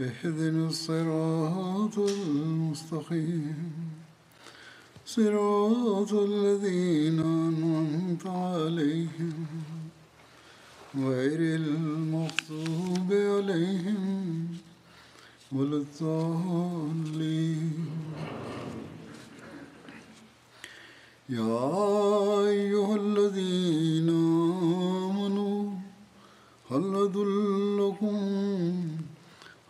اهدنا الصراط المستقيم صراط الذين أنعمت عليهم غير المغضوب عليهم ولا الضالين يا أيها الذين آمنوا هل أدلكم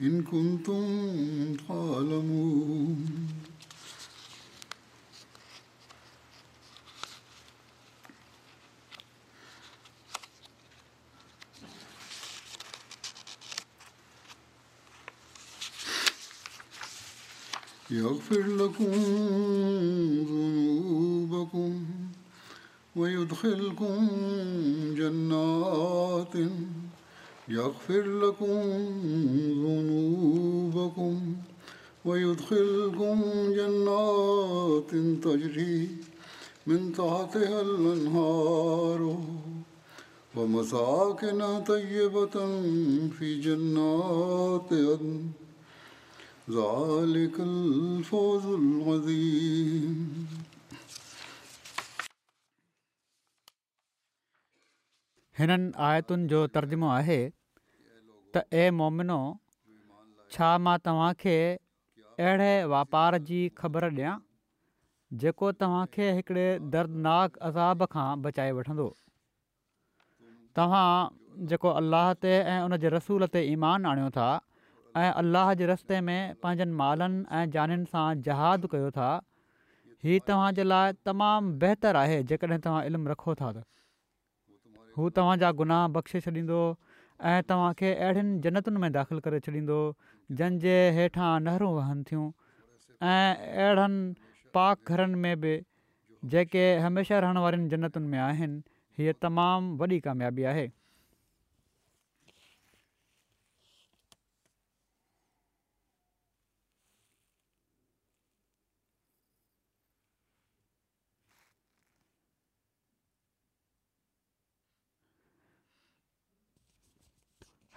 إن كنتم تعلمون يغفر لكم ذنوبكم ويدخلكم جنات يغفر لكم ذنوبكم ويدخلكم جنات تجري من تحتها الأنهار ومساكن طيبة في جنات عدن ذلك الفوز العظيم हिननि आयतुनि जो तर्जुमो आहे त ए मोमिनो छा मां तव्हांखे अहिड़े वापार जी ख़बर ॾियां जेको तव्हांखे हिकिड़े दर्दनाक अज़ाब खां बचाए वठंदो तव्हां जेको अल्लाह ते ऐं उन जे रसूल ते ईमान आणियो था ऐं अलाह जे रस्ते में पंहिंजनि मालनि ऐं जाननि सां जहाद कयो था ही तव्हांजे लाइ तमामु बहितरु आहे जेकॾहिं तव्हां इल्मु रखो था त हू तव्हांजा गुनाह बख़्शे छॾींदो ऐं तव्हांखे अहिड़ियुनि जन्तुनि में दाख़िलु करे छॾींदो जंहिंजे हेठां नहरूं वहनि थियूं ऐं अहिड़नि पाक घरनि में बि जेके हमेशह रहण वारनि जन्नतुनि में आहिनि हीअ तमामु वॾी कामयाबी आहे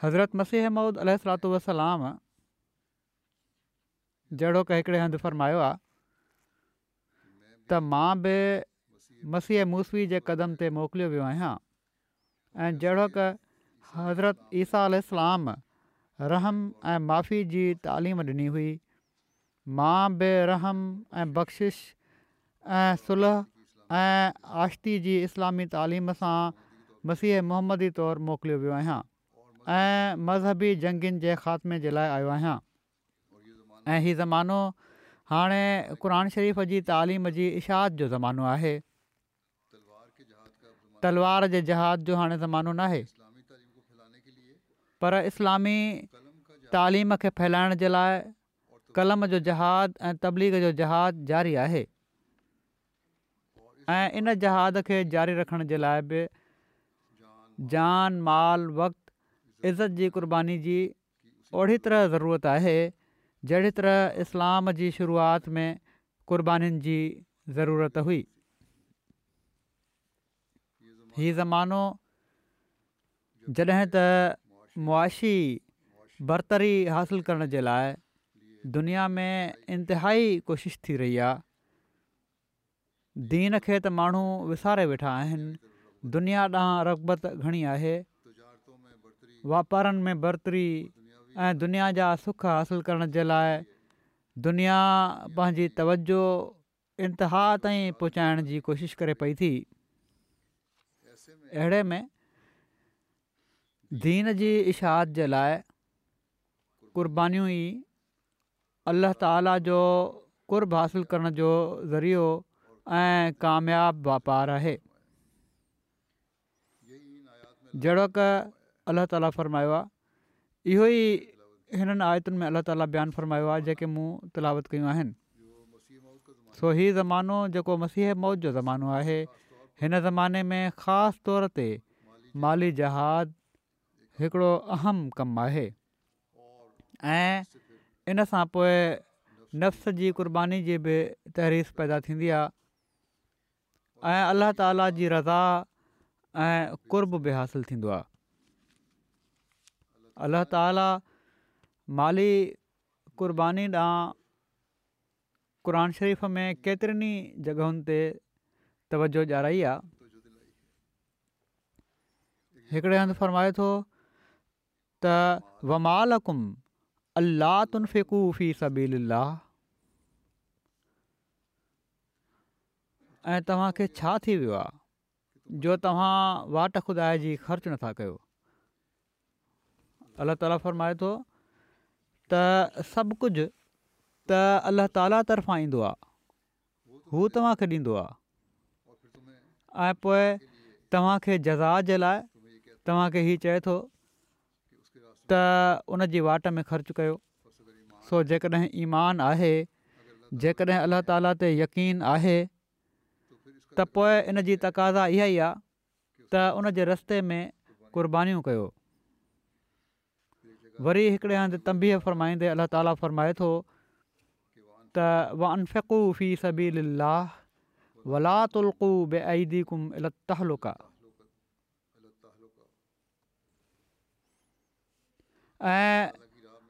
हज़रत मसीह ममूद अलसलाम जहिड़ो क हिकिड़े हंधु फ़र्मायो आहे त मां बि मसीह मूसवी जे क़दम ते मोकिलियो वियो आहियां ऐं जहिड़ो हज़रत ईसा अल रहम ऐं माफ़ी जी तालीम ॾिनी हुई मां बि रहम ऐं बख़्शिश ऐं सुलह ऐं आश्ती जी इस्लामी तालीम सां मसीह मोहम्मदी तौरु मोकिलियो वियो आहियां ऐं मज़हबी जंगनि जे ख़ात्मे जे लाइ आयो आहियां ऐं हीउ ज़मानो हाणे क़ुर शरीफ़ जी तालीम जी इशाद जो ज़मानो आहे तलवार जे जहाज़ जो हाणे ज़मानो न आहे पर इस्लामी तालीम खे फैलाइण जे लाइ कलम जो जहाज़ ऐं तबलीग जो जहाज़ जारी आहे ऐं इन जहाज़ खे जारी रखण जे लाइ बि जान माल वक़्त इज़त जी क़ुर्बानी जी ओड़ी तरह ज़रूरत आहे जहिड़ी तरह इस्लाम जी शुरूआति में क़ुर्बानीुनि जी ज़रूरत हुई हीउ ज़मानो जॾहिं त मुआशी बरतरी हासिलु करण जे लाइ दुनिया में इंतिहाई कोशिशि थी रही आहे दीन खे त माण्हू विसारे वेठा आहिनि दुनिया ॾांहुं रगबत घणी आहे वापारनि में برتری ऐं दुनिया जा حاصل हासिलु करण जे लाइ दुनिया पंहिंजी तवजो इंतिहा ताईं पहुचाइण जी कोशिशि करे पई थी अहिड़े में दीन जी इशाहत जे लाइ جو ई حاصل ताला जो कुर्ब हासिल करण जो ज़रियो ऐं क़ामियाबु वापारु आहे जहिड़ो अलाह ताला फ़रमायो आहे इहो ई हिननि आयतुनि में अलाह ताली बयानु फ़रमायो आहे जेके मूं तिलावत कयूं आहिनि सो हीउ ज़मानो जेको मसीह मौत जो ज़मानो आहे हिन ज़माने में ख़ासि तौर ते माली जहाज़ हिकिड़ो अहम कमु आहे ऐं इन सां पोइ नफ़्स जी क़ुर्बानी जी बि तहरीस पैदा थींदी आहे ऐं अलाह ताला जी रज़ा ऐं कुर्ब बि हासिलु थींदो आहे अलाह ताला माली कुर्बानी ॾांहुं क़रान शरीफ़ में केतिरनि जॻहियुनि ते तवजो ॼाणी आहे हिकिड़े हंधि फ़रमाए थो त ऐं तव्हांखे छा थी वियो आहे जो तव्हां वाट ख़ुदा जी ख़र्च नथा कयो अलाह ताला फरमाए थो त सभु कुझु त अल्लाह ताला طرف ईंदो आहे हू तव्हांखे ॾींदो आहे ऐं पोइ तव्हांखे जज़ा जे लाइ तव्हांखे हीअ चए थो त उन जी वाट में ख़र्चु कयो सो जेकॾहिं ईमान आहे जेकॾहिं अलाह ताला ते यक़ीन आहे त पोइ इन जी तक़ाज़ा इहा ई आहे त रस्ते में कुर्बानीूं कयो वरी हिकिड़े हंधि तंबीअ फ़रमाईंदे अलाह ताला फ़रमाए थो त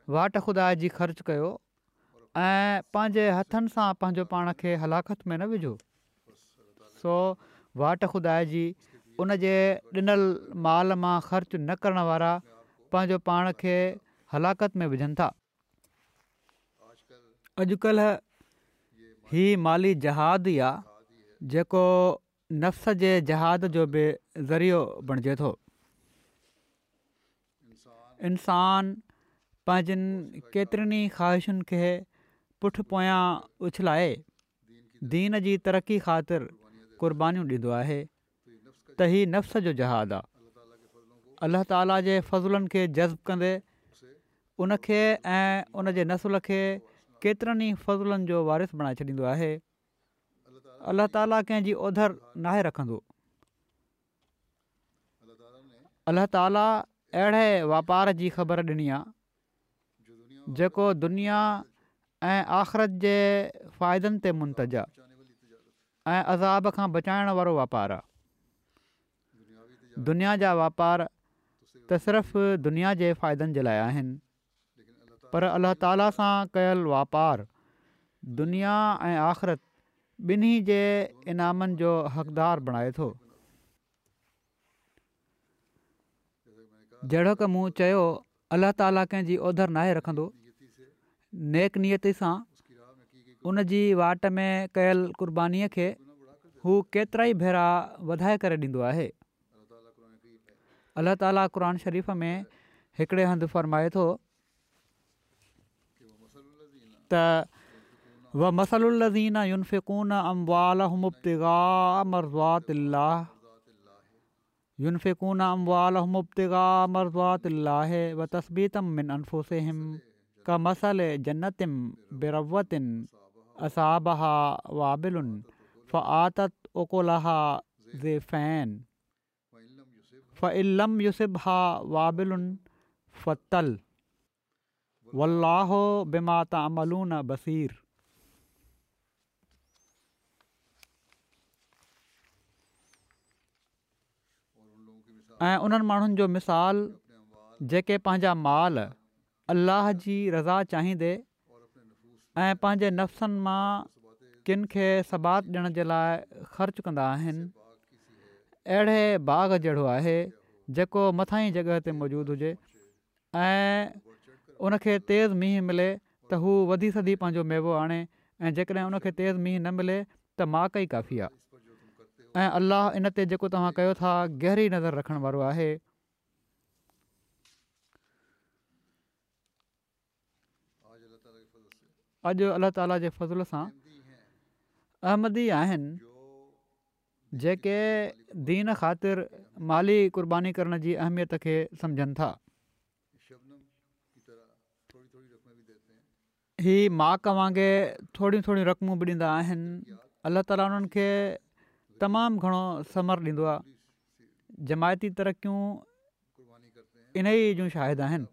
वाट ख़ुदा जी ख़र्च कयो ऐं पंहिंजे हथनि सां पंहिंजो पाण खे हलाकत में न विझो सो वाट ख़ुदा जी उनजे ॾिनल माल मां ख़र्च न करण वारा पंहिंजो पाण खे हलाकत में विझनि था अॼुकल्ह ही माली जहादु ई आहे जेको नफ़्स जे जहाद जो बि ज़रियो बणिजे थो इंसान पंहिंजनि केतिरनि ई ख़्वाहिशुनि खे पुठि पोयां उछलाए दीन जी तरक़ी ख़ातिर क़ुर्बानीूं ॾींदो आहे त हीउ नफ़्स जो आहे अल्ला ताला जे फ़ज़ुलनि खे जज़्बु कंदे उनखे ऐं उन जे नसुल खे केतिरनि ई फ़ज़ुलनि जो वारिस बणाए छॾींदो आहे अलाह ताला कंहिंजी ओधर नाहे रखंदो अलाह ताला अहिड़े वापार जी ख़बर ॾिनी आहे जेको दुनिया ऐं आख़िरत जे फ़ाइदनि ते मुंतज आहे ऐं अज़ाब खां बचाइण वारो वापारु आहे दुनिया जा वापारु त सिर्फ़ु दुनिया जे फ़ाइदनि जे लाइ पर अल्लाह ताला सां कयलु वापारु दुनिया ऐं आख़िरत ॿिन्ही जे इनामनि जो हक़दारु बणाए थो जहिड़ो क मूं चयो अलाह ताला कंहिंजी उहिदर नाहे रखंदो नेकनियत सां उन जी वाट में कयल क़ुर्बानीअ खे हू केतिरा ई भेरा वधाए करे ॾींदो आहे अलाह ताली क़र शरीफ़ में हिकिड़े हंधि फ़रमाए थो त वसलीनगा मरज़ुआातफ़ुनग़ा मरज़ुवा तसबीतमहिम क मसल जन्नति बेरवतिन असाबहा वाबिलन फ़ आत ओकोला ज़े फ़इलम यूसिब हा वाबिलुनितल वल्लाहो तमलून बसीर ऐं उन्हनि माण्हुनि जो मिसाल जेके पंहिंजा माल अलाह जी रज़ा चाहींदे ऐं पंहिंजे नफ़्सनि मां किन खे सबात ॾियण जे लाइ ख़र्चु कंदा आहिनि अहिड़े बाग जहिड़ो आहे जेको मथां ई जॻहि ते मौजूदु हुजे ऐं उनखे तेज़ मींहुं मिले त हू वधी सदी पंहिंजो मेवो आणे ऐं जेकॾहिं उनखे तेज़ मींहुं न मिले त माक ई काफ़ी आहे ऐं अलाह इन ते जेको तव्हां कयो था गहरी नज़र रखण वारो आहे अॼु अलाह ताला जे फज़ल सां अहमदी आहिनि जेके दीन ख़ातिर माली क़ुर्बानी करण जी अहमियत खे सम्झनि था ही माक वांगुरु थोरी थोरी रक़मूं बि ॾींदा आहिनि अलाह ताला उन्हनि खे तमामु घणो समर ॾींदो आहे जमायती तरक़ियूं इन ई जूं शद आहिनि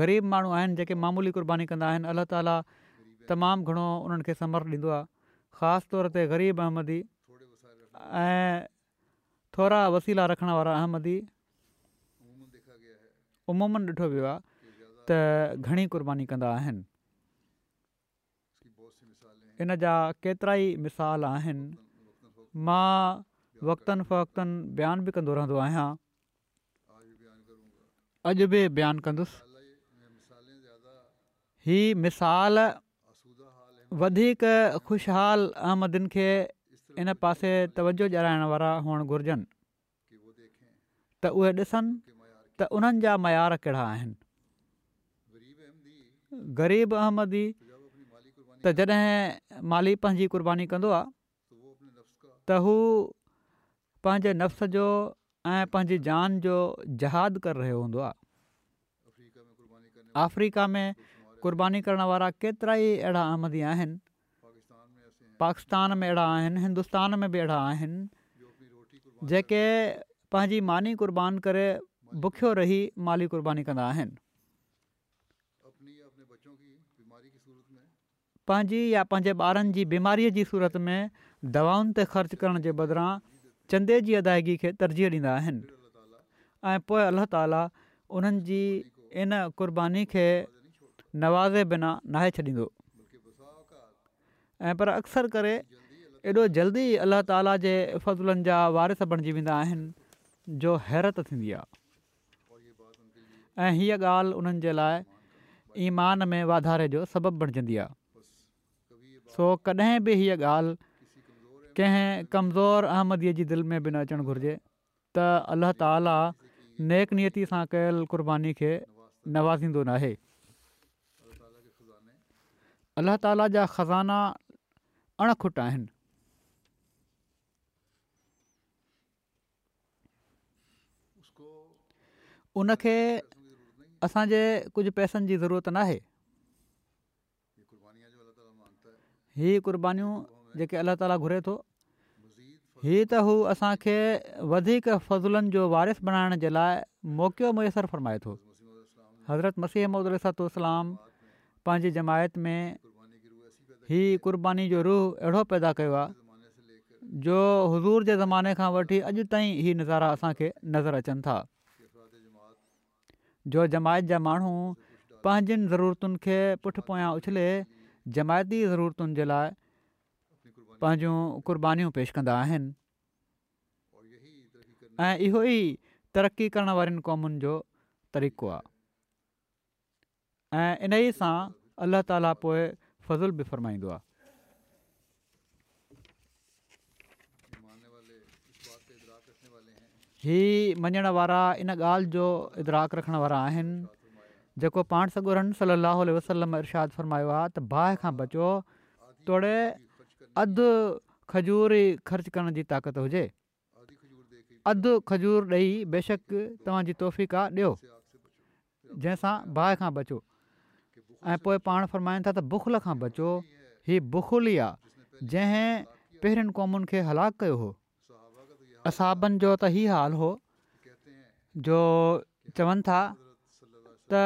ग़रीब माण्हू आहिनि जेके मामूली क़ुर्बानी कंदा आहिनि अलाह ताला तमामु घणो उन्हनि खे समर ॾींदो आहे ख़ासि तौर ते ग़रीब अहमदी ऐं थोरा वसीला रखण वारा अहमदीमूमनि ॾिठो वियो आहे त घणी क़ुर्बानी कंदा आहिनि हिन जा केतिरा ई मिसाल आहिनि मां वक़्त फ़नि बयानु बि कंदो रहंदो आहियां हीअ मिसाल वधीक ख़ुशहालु अहमदिन खे इन पासे तवजो ॼाणाइण वारा हुअणु घुरिजनि त उहे ॾिसनि त उन्हनि जा मयार कहिड़ा आहिनि ग़रीब अहमदी त जॾहिं माली पंहिंजी क़ुर्बानी कंदो आहे त हू पंहिंजे नफ़्स जो ऐं पंहिंजी जान जो जहादु करे रहियो हूंदो आहे अफ्रीका में क़ुर्बानी करण वारा केतिरा ई अहिड़ा अहमदी आहिनि पाकिस्तान में अहिड़ा आहिनि हिंदुस्तान में बि अहिड़ा आहिनि जेके पंहिंजी मानी क़ुर्बान करे बुखियो रही माली क़ुर्बानी कंदा आहिनि या पंहिंजे ॿारनि जी बीमारीअ जी सूरत में दवाउनि ते ख़र्चु करण जे बदिरां चंदे जी अदायगी खे तरजीह ॾींदा आहिनि ऐं पोइ अलाह ताला उन्हनि जी इन क़ुर्बानी खे नवाज़े बिना नाहे छॾींदो ऐं पर अक्सर करे एॾो जल्दी अलाह ताला जे फज़ुलनि जा वारिस बणिजी वेंदा आहिनि जो हैरतु थींदी आहे ऐं हीअ ॻाल्हि उन्हनि जे लाइ ईमान में वाधारे जो सबबु बणिजंदी आहे सो कॾहिं बि हीअ ॻाल्हि कंहिं कमज़ोर अहमदीअ जी दिलि में बि न अचणु घुरिजे त अल्लाह ताला नेकनीयती सां कयल क़ुर्बानी खे नवाज़ींदो नाहे अलाह ताला जा ख़ज़ाना अणखुट आहिनि उनखे असांजे कुझु पैसनि जी ज़रूरत न आहे हीउ क़बानीूं जेके अलाह ताला घुरे थो हीअ त हू असांखे वधीक फज़लनि जो वारिफ़ु बणाइण जे लाइ मौक़ियो मुयसरु फरमाए थो हज़रत मसीहम रस्तातोसलाम पंहिंजी जमायत में ही क़ुर्बानी जो रूह अहिड़ो पैदा कयो جو जो हज़ूर जे ज़माने खां वठी अॼु ताईं हीउ नज़ारा असांखे नज़र अचनि था जो जमायत जा माण्हू पंहिंजनि ज़रूरतुनि खे पुठि पोयां उछले जमायती ज़रूरतुनि जे लाइ पंहिंजूं क़ुर्बानीूं पेश कंदा आहिनि ऐं इहो ई तरक़ी करण वारियुनि क़ौमुनि जो तरीक़ो आहे ऐं इन ई सां अल्ला फज़ बि फ़र हीअ मञण वारा इन ॻाल्हि जो इदराक रखण वारा आहिनि जेको पाण सगुरनि वसलम इरशाद फ़रमायो आहे त बाहि खां बचो तोड़े अधु खजूर ख़र्चु करण जी ताक़त हुजे अधु खजूर ॾेई बेशक तव्हांजी तोहफ़ी का ॾियो जंहिंसां बाहि खां बचो ऐं पोइ पाण था त बुखल खां बचो हीअ बुखली आहे जंहिं पहिरियुनि क़ौमुनि खे हलाकु कयो हो असाबनि जो त हाल हो जो चवनि था त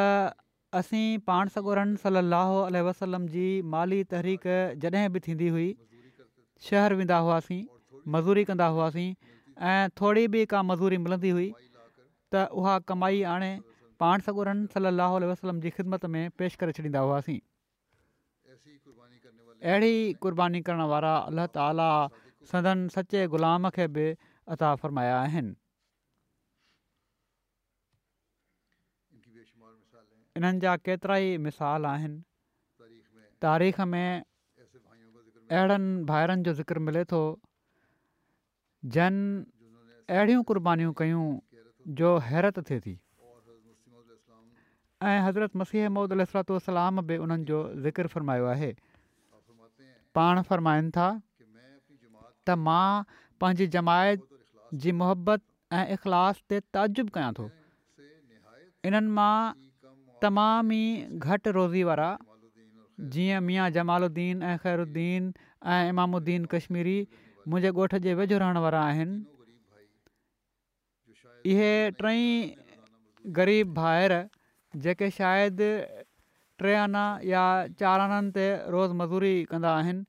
असीं पाण सगोरनि सलाह वसलम जी माली तहरीक जॾहिं बि थींदी हुई शहर वेंदा हुआसीं मज़ूरी कंदा हुआसीं ऐं थोरी बि का मज़ूरी मिलंदी हुई त उहा कमाई आणे पाण सगुरन सली अलाह वलम जी ख़िदमत में पेश करे छॾींदा हुआसीं अहिड़ी क़ुर्बानी करण वारा अलाह ताला सदन सचे ग़ुलाम खे बि अता फ़रमाया आहिनि इन्हनि जा केतिरा ई मिसाल आहिनि तारीख़ में अहिड़नि भाइरनि जो ज़िकर मिले थो जन अहिड़ियूं क़ुर्बानीूं कयूं जो हैरत थिए थी ऐं हज़रत मसीह महूदलातलाम बि उन्हनि जो ज़िकरु फ़रमायो आहे पाण फ़रमाइनि था त मां पंहिंजी जमायत जी मुहबत ऐं इख़लास ते ताजुब कयां थो इन्हनि मां तमाम ई घटि रोज़ी वारा जीअं मिया जमालुद्दीन ऐं ख़ैरुद्दीन ऐं इमामुद्दीन कश्मीरी मुंहिंजे ॻोठ जे वेझो रहण वारा आहिनि इहे टई ग़रीब भाइर जेके शायदि टे आना या चारि आननि ते रोज़ मज़ूरी कंदा आहिनि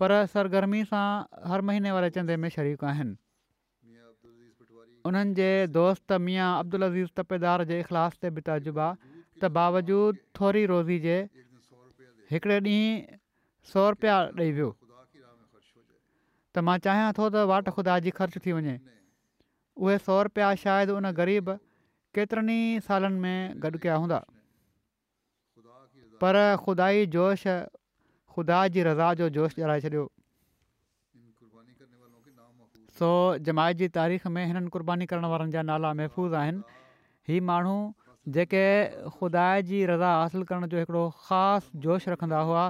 पर सरगर्मी सां हर महीने वारे चंदे में शरीक आहिनि उन्हनि जे दोस्त मियाँ अब्दुल अज़ीज़ तपेदार जे इख़लास ते बि तजुर्बा त बावजूदु थोरी रोज़ी जे हिकिड़े ॾींहुं सौ रुपया ॾेई वियो त मां चाहियां थो त वाटि ख़ुदा जी ख़र्चु थी वञे उहे सौ रुपया शायदि उन ग़रीब केतिरनि ई सालनि में गॾु कया हूंदा पर ख़ुदाई जोश खुदा जी रज़ा जो जोश ॼाणाए छॾियो सो जमायत जी तारीख़ में हिननि क़ुर्बानी करण वारनि जा नाला महफ़ूज़ आहिनि हीअ माण्हू जेके ख़ुदा जी रज़ा हासिलु करण जो हिकिड़ो ख़ासि जोश रखंदा हुआ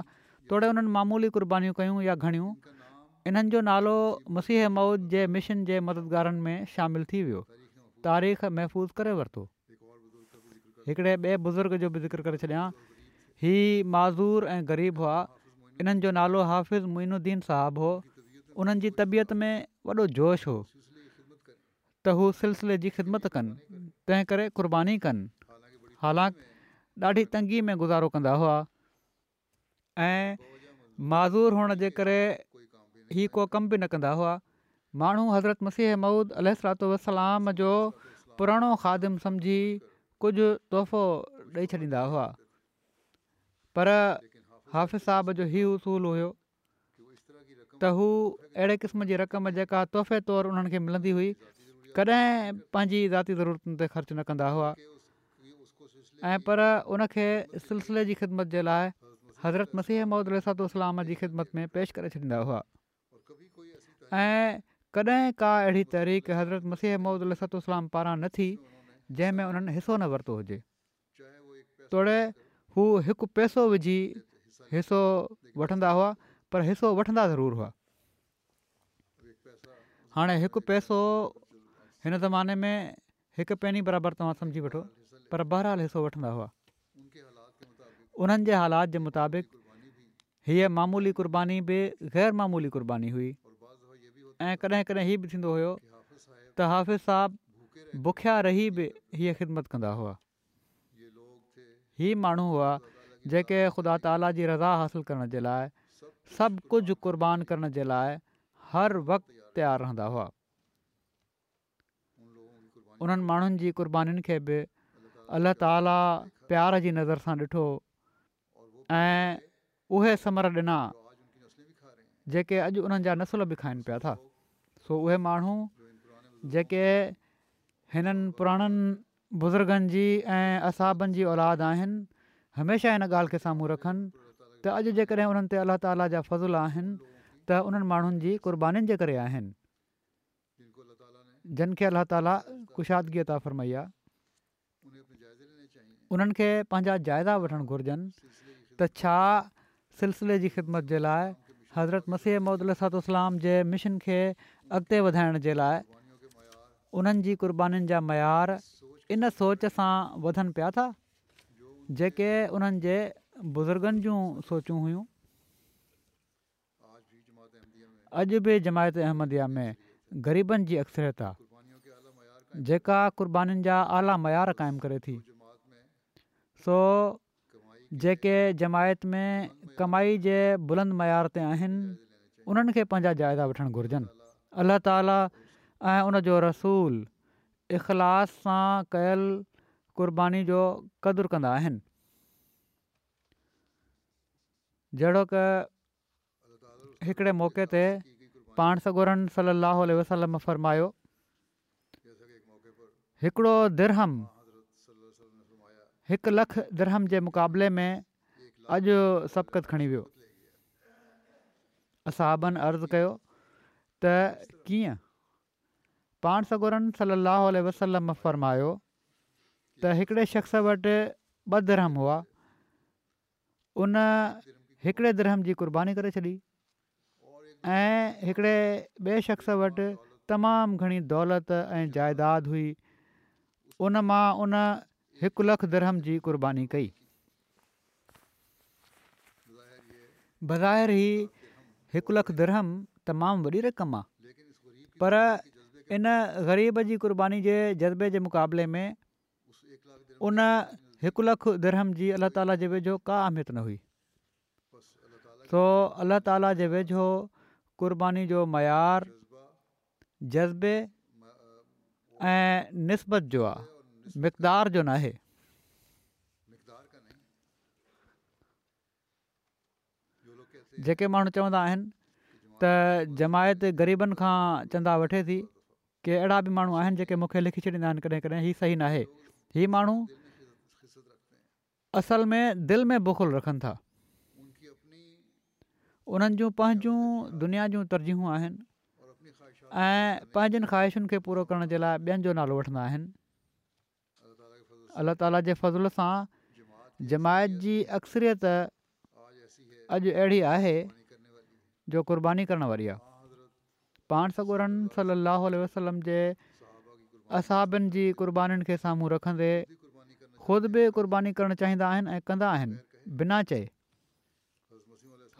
तोड़े उन्हनि मामूली क़ुर्बानीूं कयूं या घणियूं इन्हनि जो नालो मसीह मऊद जे मिशन जे मददगारनि में शामिलु थी वियो तारीख़ महफ़ूज़ करे वरितो हिकिड़े ॿिए बुज़ुर्ग जो बि ज़िक्र करे छॾिया ही माज़ूर ऐं ग़रीब हुआ इन्हनि जो नालो हाफ़िज़ मुइनुद्दीन साहबु हो उन्हनि जी तबियत में वॾो जोश हो त हू सिलसिले जी ख़िदमत कनि तंहिं करे कुर्बानी कनि हालांकि ॾाढी तंगी में गुज़ारो कंदा हुआ ऐं मज़ूर हुअण जे करे ही को कम बि न कंदा हुआ माण्हू हज़रत मसीह ममूद अल सलातोसलाम जो पुराणो ख़ादिम सम्झी कुझु तोहफ़ो ॾेई छॾींदा हुआ पर हाफ़िज़ साहब जो हीउ उसूल हुयो त हू अहिड़े क़िस्म जी रक़म जेका तोहफ़े तौरु उन्हनि खे मिलंदी हुई कॾहिं पंहिंजी ज़ाती ज़रूरतुनि ते ख़र्च न कंदा हुआ ऐं पर उनखे सिलसिले जी ख़िदमत जे लाइ हज़रत मसीह मूद लातातुसल जी ख़िदमत में पेश करे छॾींदा हुआ कॾहिं का अहिड़ी तहरीक हज़रत मसीह महूदल लिस्तलाम पारां न थी जंहिंमें उन्हनि हिसो न वरितो हुजे तोड़े हू हिकु पैसो विझी हिसो वठंदा हुआ पर हिसो वठंदा ज़रूरु हुआ हाणे हिकु पैसो हिन ज़माने में हिकु पहिरीं बराबरि तव्हां सम्झी वठो पर बहरहाल हिसो वठंदा हुआ उन्हनि जे हालात जे मुताबिक़ हीअ मामूली क़ुर्बानी बि मामूली क़ुर्बानी हुई ऐं कॾहिं कॾहिं हीउ बि थींदो हुयो त हाफ़िज़ साहब बुखिया रही बि हीअ ख़िदमत कंदा हुआ हीअ माण्हू हुआ जेके ख़ुदा ताला जी रज़ा हासिल करण जे लाइ सभु कुझु क़ुर्बान करण जे लाइ हर वक़्तु तयारु रहंदा हुआ उन्हनि माण्हुनि जी क़ुर्बानीुनि खे बि अलाह ताला प्यार जी नज़र सां ॾिठो ऐं उहे समर ॾिना जेके अॼु उन्हनि जा नसुल बि खाइनि पिया था उहे माण्हू जेके हिननि पुराणनि बुज़ुर्गनि जी ऐं असाबनि जी औलाद आहिनि हमेशह हिन ॻाल्हि खे साम्हूं रखनि त अॼु जेकॾहिं उन्हनि ते अल्ला ताला जा फज़ुल आहिनि त उन्हनि माण्हुनि जी क़ुर्बानीुनि जे करे आहिनि जिन खे अल्ला ताला कुशादगीअ ता फरमैया उन्हनि खे पंहिंजा जाइदा वठणु घुरिजनि त छा सिलसिले जी ख़िदमत जे लाइ हज़रत मसीह महद इस्लाम जे मिशन खे अॻिते वधाइण जे लाइ उन्हनि जी क़ुर्बानीुनि जा मयार इन सोच सां वधनि पिया था जेके उन्हनि जे बुज़ुर्गनि जूं सोचूं हुयूं अॼु बि जमायत अहमदया में ग़रीबनि जी अक्सरियत आहे जेका क़ुर्बानीुनि जा आला मयार क़ाइमु करे थी सो जेके जमायत में कमाई जे बुलंद मयार ते आहिनि उन्हनि खे पंहिंजा जाइदा वठणु अलाह ताला ऐं उन जो रसूल इख़लास सां कयलु कुर्बानी जो कदुरु कंदा आहिनि जहिड़ो क हिकिड़े मौके ते पाण सगोरनि वसलम फ़रमायो हिकिड़ो दिरहम हिकु लख दिरहम जे मुक़ाबले में अॼु सबक़त खणी वियो असां अर्ज़ु कयो त कीअं पाण सगोरनि सलाहु वसलम फ़रमायो त हिकिड़े शख़्स वटि ॿ धर्म हुआ उन हिकिड़े धर्म जी क़ुर्बानी करे छॾी ऐं हिकिड़े ॿिए शख़्स वटि तमामु घणी दौलत ऐं जाइदाद हुई उन मां उन हिकु धर्म जी क़ुर्बानी कई बज़ाहिर ई हिकु लख धर्म तमामु वॾी रक़म आहे पर इन ग़रीब जी क़ुर्बानी जे जज़्बे जे मुक़ाबले में उन हिकु लखु धर्म जी अलाह ताला जे वेझो का अहमियत न हुई सो अलाह ताला जे वेझो क़ुर्बानी जो मयारु जज़्बे ऐं निस्बत जो आहे मक़दार जो न आहे जेके माण्हू चवंदा आहिनि त जमायत ग़रीबनि खां चंदा वठे थी की अहिड़ा बि माण्हू आहिनि जेके मूंखे लिखी छॾींदा आहिनि कॾहिं कॾहिं हीअ सही नाहे हीअ माण्हू असल में दिलि में बुखुल रखनि था उन्हनि जूं पंहिंजूं दुनिया जूं तरजीहूं आहिनि ऐं पंहिंजनि ख़्वाहिशुनि खे पूरो करण जे लाइ ॿियनि जो नालो वठंदा आहिनि अल्ला ताला जे फज़ुल सां जमायत जी अक्सरियत अॼु अहिड़ी आहे जो क़ुर्बानी करण वारी आहे पाण सगुरनि सली वसलम जे असाबनि जी क़ुर्बानीुनि खे साम्हूं रखंदे ख़ुदि बि क़ुर्बानी करणु चाहींदा आहिनि ऐं कंदा आहिनि बिना चए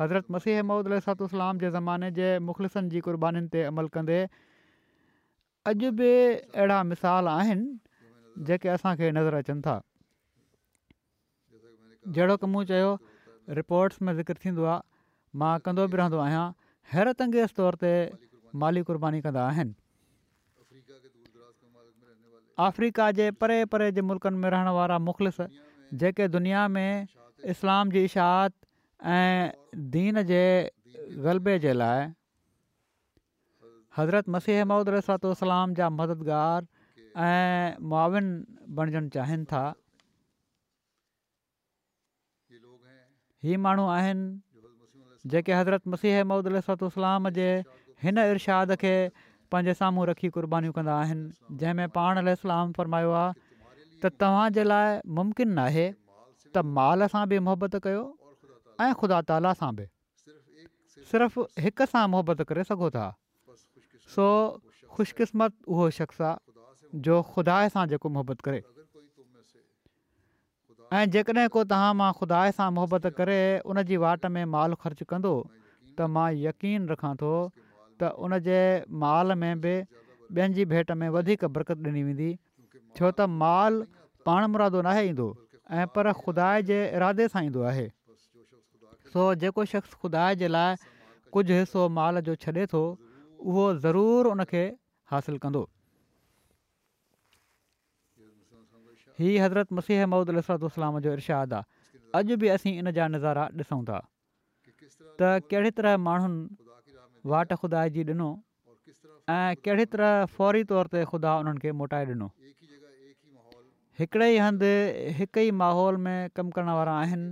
हज़रत मसीह महमद अलातलाम जे ज़माने जे मुख़लिसनि जी क़ुर्बानीुनि ते अमल कंदे अॼु बि अहिड़ा मिसाल आहिनि जेके असांखे नज़र अचनि था जहिड़ो त मूं चयो रिपोर्ट्स में ज़िक्र थींदो आहे मां कंदो बि रहंदो आहियां हैरत अंगेज़ तौर ते माली क़ुर्बानी कंदा अफ्रीका जे परे परे जे मुल्कनि में रहण वारा मुख़लिस जेके दुनिया में इस्लाम जी इशात ऐं दीन जे ग़लबे जे लाइ हज़रत मसीह ममूद रसातो इस्लाम जा मददगारु ऐं मआविन बणिजणु चाहिनि था हीउ माण्हू आहिनि जेके हज़रत मुसीह महूदुसत जे हिन इरशाद खे पंहिंजे साम्हूं रखी क़ुर्बानीूं कंदा आहिनि जंहिंमें पाण लाइ फरमायो आहे त लाइ त माल सां बि मुहबत कयो ऐं ख़ुदा ताला सां बि सिर्फ़ु हिक सां मुहबत करे सघो था सो ख़ुशकिस्मत उहो शख़्स आहे जो ख़ुदा सां जेको मुहबत करे ऐं जेकॾहिं को तव्हां मां ख़ुदा सां मुहबत करे उन वाट में माल ख़र्चु कंदो त मां यकीन रखां थो त उन माल में बि ॿियनि जी भेट में वधीक बरक़त ॾिनी वेंदी छो त माल पाण मुरादो न आहे ईंदो ऐं पर ख़ुदा जे इरादे सां ईंदो आहे सो जेको शख़्स ख़ुदा जे लाइ कुझु हिसो माल जो छॾे थो उहो ज़रूरु उनखे हासिलु कंदो हीअ हज़रत मसीह ममूदु लिसरतलाम जो इरशादु आहे अॼु बि असीं इन जा नज़ारा ॾिसूं था त कहिड़े तरह माण्हुनि वाट ख़ुदा तरह फौरी तौर ते ख़ुदा उन्हनि खे मोटाए ॾिनो हिकिड़े ई हंधि हिक ई माहौल में कमु करण वारा आहिनि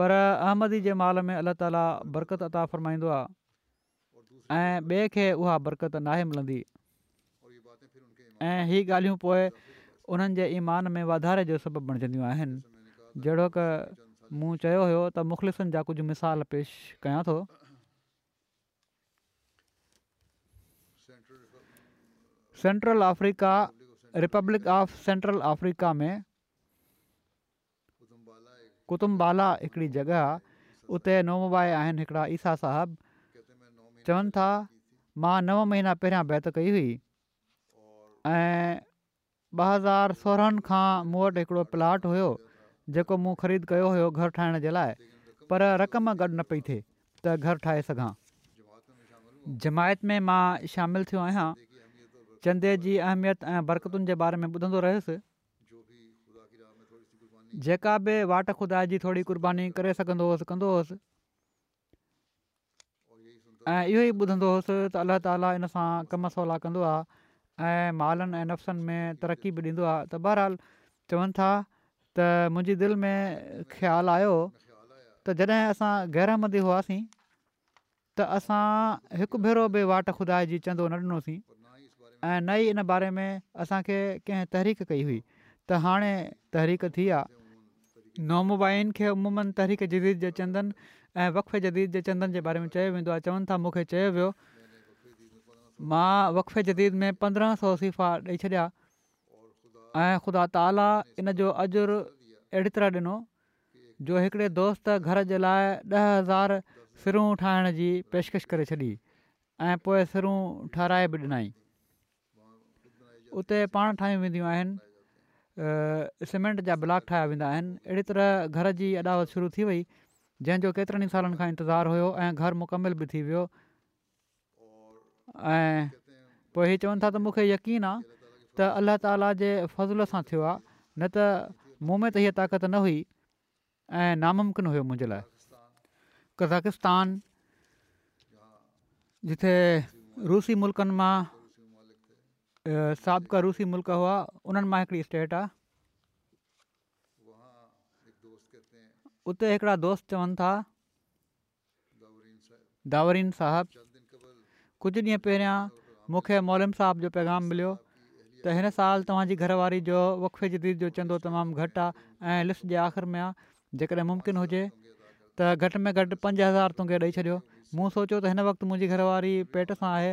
पर अहमदी जे माल में अलाह ताला बरकत अता फ़रमाईंदो आहे ऐं ॿिए खे उहा बरकत नाहे मिलंदी ऐं हीअ ॻाल्हियूं पोइ उन्हनि जे ईमान में वाधारे जो सबबु बणिजंदियूं आहिनि जहिड़ो की मूं चयो हुयो त मुख़लिफ़ुनि जा कुझु मिसाल पेश कयां थो central Africa republic of central Africa में कुतुंबाला हिकिड़ी जॻहि आहे उते नौमबाए आहिनि हिकिड़ा ईसा साहिबु चवनि था मां नव महीना पहिरियां बैत कई हुई ऐं ॿ हज़ार सोरहनि खां मूं वटि हिकिड़ो प्लाट हुयो जेको मूं ख़रीद कयो हुयो घरु ठाहिण जे लाइ पर रक़म गॾु न पई थिए त घरु ठाहे सघां जमायत में मां शामिलु थियो आहियां चंदे जी अहमियत ऐं बरक़तुनि जे बारे में ॿुधंदो रहियुसि जेका बि वाट खुदा जी थोरी क़ुर्बानी करे सघंदो हुउसि कंदो हुयुसि ऐं इहो ई ॿुधंदो हुउसि त अलाह ताला सवला कंदो ऐं मालनि ऐं नफ़्सनि में तरक़ी बि ॾींदो आहे त बहरहालु चवनि था त मुंहिंजी दिलि में ख़्यालु आयो त जॾहिं असां गहिरामंदी हुआसीं त असां हिकु भेरो बि वाट खुदा जी चंदो न ॾिनोसीं ऐं न ई इन बारे में असांखे कंहिं तहरीक कई हुई त हाणे तहरीक थी आहे नोमोबाइन खे उमूमनि तहरीक़ जदीद जे चंदनि ऐं वक़े जदीद जे चंदनि जे बारे में चयो वेंदो आहे चवनि था मूंखे चयो वियो मां वक़फ़े जदीद में पंद्रहं सौ इस्तीफ़ा ॾेई छॾिया ऐं ख़ुदा ताला इन जो अॼु अहिड़ी तरह ॾिनो जो हिकिड़े दोस्त घर जे लाइ ॾह हज़ार सिरूं ठाहिण जी पेशिकशि करे छॾी ऐं पोइ सिरूं ठाराए बि ॾिनाई उते पाण ठाहियूं वेंदियूं आहिनि सीमेंट जा ब्लॉक ठाहिया वेंदा आहिनि अहिड़ी तरह घर जी अॾावत शुरू थी वई जंहिंजो केतिरनि सालनि खां इंतज़ारु हुयो ऐं घरु मुकमिल थी वियो ऐं पोइ हीउ चवनि था त मूंखे यकीन आहे त अल्लाह ताला जे फज़ल सां थियो आहे न त मूं में त हीअ ताक़त न हुई ऐं नामुमकिन हुयो मुंहिंजे लाइ कज़ाकिस्तान जिथे रूसी मुल्कनि मां साबका रूसी मुल्क हुआ उन्हनि मां हिकिड़ी स्टेट आहे उते हिकिड़ा दोस्त चवनि था दावरीन साहिबु कुझु ॾींहं पहिरियां मूंखे मोलम साहिब जो पैगाम मिलियो त हिन साल तव्हांजी घरवारी जो वक़फ़े जी जो चंदो तमामु घटि आहे ऐं लिस्ट जे आख़िर में आहे जेकॾहिं मुमकिन हुजे त घटि में घटि पंज हज़ार तोखे ॾेई छॾियो मूं सोचियो त हिन वक़्तु मुंहिंजी घरवारी पेट सां आहे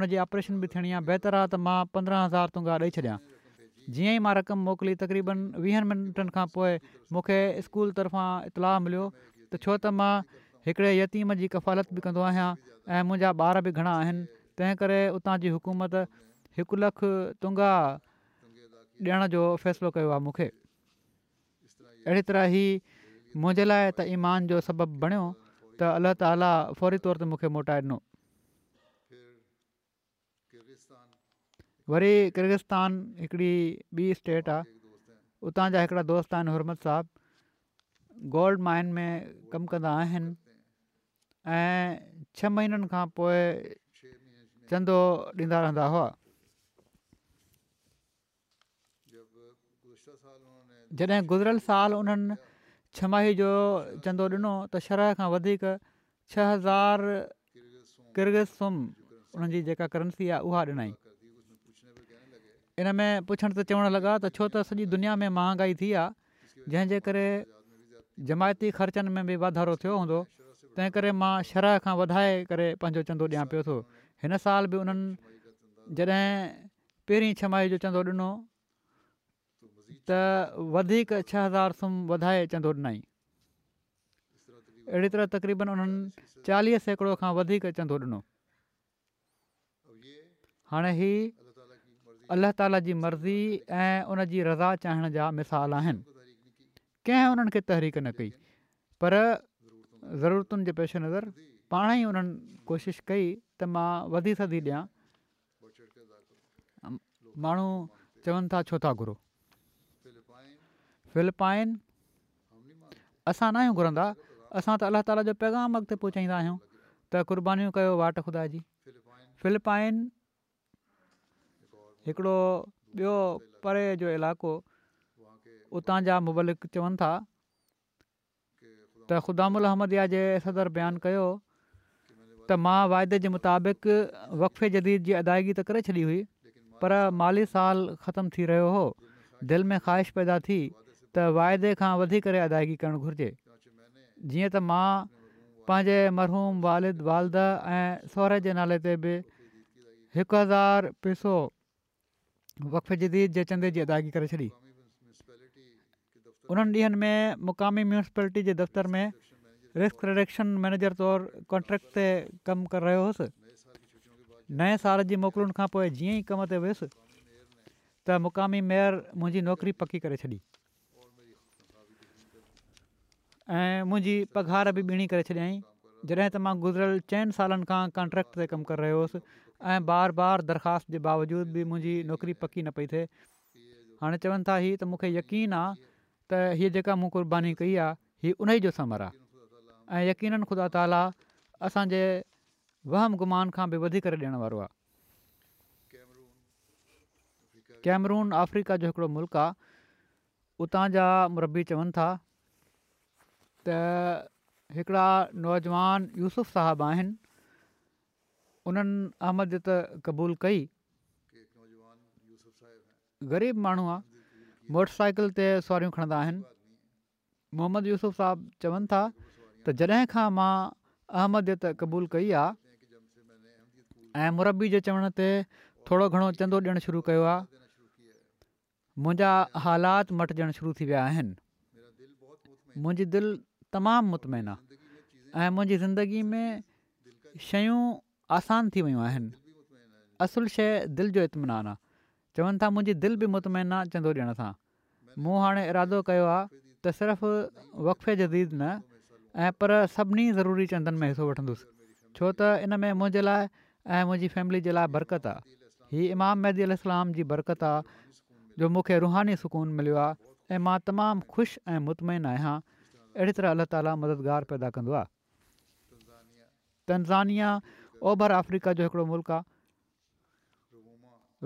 उनजी ऑपरेशन बि थियणी आहे बहितरु आहे त मां पंद्रहं हज़ार तोखे ॾेई छॾियां जीअं ई मां रक़म मोकिली तक़रीबन वीहनि मिंटनि खां पोइ मूंखे स्कूल तरफ़ां इतलाउ मिलियो त छो त हिकिड़े यतीम जी कफ़ालत बि कंदो आहियां ऐं मुंहिंजा ॿार बि घणा आहिनि तंहिं करे उतां जी हुकूमत हिकु लखु तुंगा ॾियण जो फ़ैसिलो कयो आहे मूंखे अहिड़ी तरह ई मुंहिंजे लाइ त ईमान जो सबबु बणियो त अलाह ताला फौरी तौर ते मूंखे मोटाए ॾिनो वरी किर्गिस्तान हिकिड़ी ॿी स्टेट आहे उतां जा हिकिड़ा दोस्त आहिनि साहब गोल्ड माइन में कमु कंदा ऐं छह महीननि खां पोइ चंदो ॾींदा रहंदा हुआ जॾहिं गुज़िरियल साल उन्हनि छमाही जो चंदो ॾिनो त शरह खां वधीक छह हज़ार किरग सुम उन्हनि जी जेका करंसी आहे उहा ॾिनई इन में पुछण त चवणु लॻा त छो त सॼी दुनिया में महांगाई थी आहे जंहिंजे करे जमायती ख़र्चनि में बि वाधारो थियो हूंदो तंहिं करे मां शरह खां वधाए करे पंहिंजो चंदो ॾियां पियो थो हिन साल बि उन्हनि जॾहिं पहिरीं छह जो चंदो ॾिनो त वधीक छह हज़ार सुम वधाए चंदो ॾिनई अहिड़ी तरह तक़रीबन उन्हनि चालीह सैकड़ो खां वधीक चंदो ॾिनो हाणे ही अलाह ताला जी मर्ज़ी ऐं उन रज़ा चाहिण जा मिसाल आहिनि कंहिं उन्हनि तहरीक न कई पर ज़रूरतुनि जे पेश नज़र पाण ई उन्हनि कोशिशि कई त मां वधी सदी ॾियां माण्हू चवनि था छो था घुरो फिलिपाइन असां नाहियूं घुरंदा असां त अल्ला ताला जो पैगाम अॻिते पहुचाईंदा आहियूं त क़ुर्बानीूं कयो वाट ख़ुदा जी फिलिपाइन हिकिड़ो ॿियो परे जो इलाइक़ो उतां जा मुबलिक चवनि था त ख़ुदामुलहमदिया जे सदर बयानु कयो त मां वाइदे जे मुताबिक़ वक़फ़े जदीद जी अदायगी त करे छॾी हुई पर माली साल ख़तमु थी रहियो हो दिलि में ख़्वाहिश पैदा थी त वाइदे खां वधी करे अदायगी करणु घुर्जे जीअं त मां पंहिंजे मरहूम वालिद वालद ऐं सहुरे जे नाले ते बि हिकु हज़ार पैसो वक़े जदीद जे चंदे जी अदायगी करे छॾी उन्हनि ॾींहनि में मुक़ामी म्युनिसिपलिटी जे दफ़्तर में रिस्क रिडक्शन मैनेजर तौरु कॉन्ट्रेक्ट ते कमु करे रहियो हुउसि नए साल जी मोकिलुनि खां पोइ जीअं ई कम ते वियुसि त मुक़ामी मेयर मुंहिंजी नौकिरी पकी करे छॾी ऐं मुंहिंजी पघार बि ॿीणी करे छॾियईं जॾहिं त मां गुज़िरियल चइनि सालनि खां कॉन्ट्रेक्ट ते कमु करे रहियो हुउसि ऐं बार बार दरख़्वास्त जे बावजूद बि मुंहिंजी नौकिरी पकी न पई थिए हाणे चवनि था ही त मूंखे यकीन आहे त हीअ जेका मूं कुर्बानी कई आहे हीअ उन ई जो समर आहे ऐं यकीन ख़ुदा ताला असांजे वहम गुमान खां बि वधी करे ॾियण वारो आहे कैमरून अफ्रीका जो हिकिड़ो मुल्क़ आहे उतां जा मरबी चवनि था त हिकिड़ा नौजवान यूसुफ़ साहबु आहिनि उन्हनि अहमद त क़बूल कई ग़रीब माण्हू आहे मोटर साइकिल ते सवारियूं खणंदा आहिनि मोहम्मद यूसुफ़ साहबु चवनि था त जॾहिं खां मां अहमद क़बूलु कई आहे ऐं मुरबी जे चवण ते थोरो घणो चंदो ॾियणु शुरू कयो आहे मुंहिंजा हालात मटिजणु शुरू थी विया आहिनि मुंहिंजी दिलि तमामु मुतमिन आहे ऐं मुंहिंजी ज़िंदगी में शयूं आसान थी वियूं आहिनि असुलु शइ दिलि जो आहे चवनि था मुंहिंजी दिलि बि मुतमैन आहे चंदो ॾियण सां मूं हाणे इरादो कयो आहे त सिर्फ़ वक़्फ़े जदीद न ऐं पर सभिनी ज़रूरी चंदनि में हिसो वठंदुसि छो त इन में मुंहिंजे लाइ ऐं मुंहिंजी फैमिली जे लाइ बरक़त आहे हीउ इमाम महदी अलाम जी बरक़त आहे जो मूंखे रुहानी सुकून मिलियो आहे ऐं मां तमामु ख़ुशि ऐं मुतमाइन आहियां अहिड़ी तरह अलाह तालि मददगार पैदा कंदो आहे तनज़ानिया ओभर अफ्रीका जो हिकिड़ो मुल्क़ आहे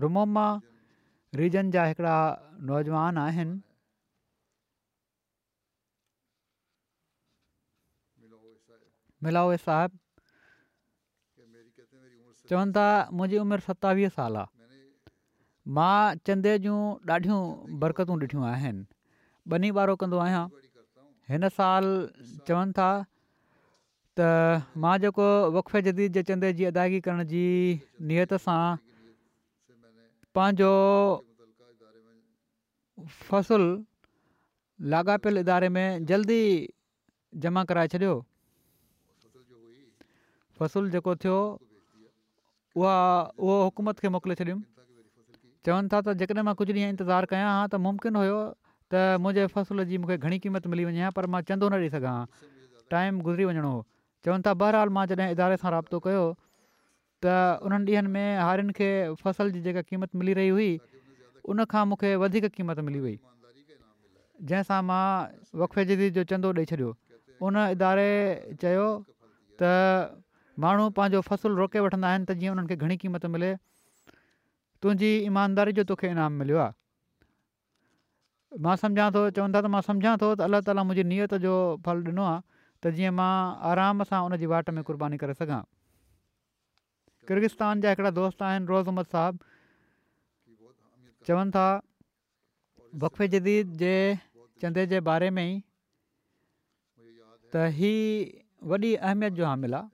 रुमोमा रीजन जा हिकिड़ा नौजवान आहिनि चवनि था मुंहिंजी उमिरि सतावीह साल आहे मां चंड जूं ॾाढियूं बरकतूं ॾिठियूं आहिनि ॿिन्ही ॿारहों कंदो आहियां हिन साल चवनि था त मां जेको जदीद जे चंदे जी अदायगी करण जी नियत सां पंहिंजो फ़सुलु लाॻापियल इदारे में जल्दी जमा कराए छॾियो फ़सुलु जेको थियो उहा उहो हुकूमत खे मोकिले छॾियुमि चवनि था त जेकॾहिं मां कुझु ॾींहं इंतिज़ारु कयां हा त मुमकिन हुयो त मुंहिंजे फ़सुल जी मूंखे घणी क़ीमत मिली वञे हा पर मां चंदो न ॾेई सघां टाइम गुज़री वञिणो हो चवनि था बहरहाल मां जॾहिं इदारे सां राबितो कयो त उन्हनि ॾींहनि में हारियुनि खे फसल जी जेका क़ीमत मिली रही हुई उनखां मूंखे वधीक क़ीमत मिली वई जंहिंसां मां वफ़े जदी जो चंदो ॾेई छॾियो उन इदारे चयो त माण्हू पंहिंजो फ़सुलु रोके वठंदा आहिनि त जीअं उन्हनि खे घणी क़ीमत मिले तुंहिंजी ईमानदारी जो तोखे इनाम मिलियो आहे मां सम्झा थो चवंदा त मां सम्झा थो त अल्ला ताला मुंहिंजी नियत जो फल ॾिनो आहे त जीअं मां आराम सां उनजी वाट में कुर्बानी करे सघां किर्गिस्तान जा हिकिड़ा दोस्त आहिनि रोज़ अहमद साहबु चवनि था वकफे जदीद जे चंदे जे बारे में ई त हीअ वॾी अहमियत जो हामिल आहे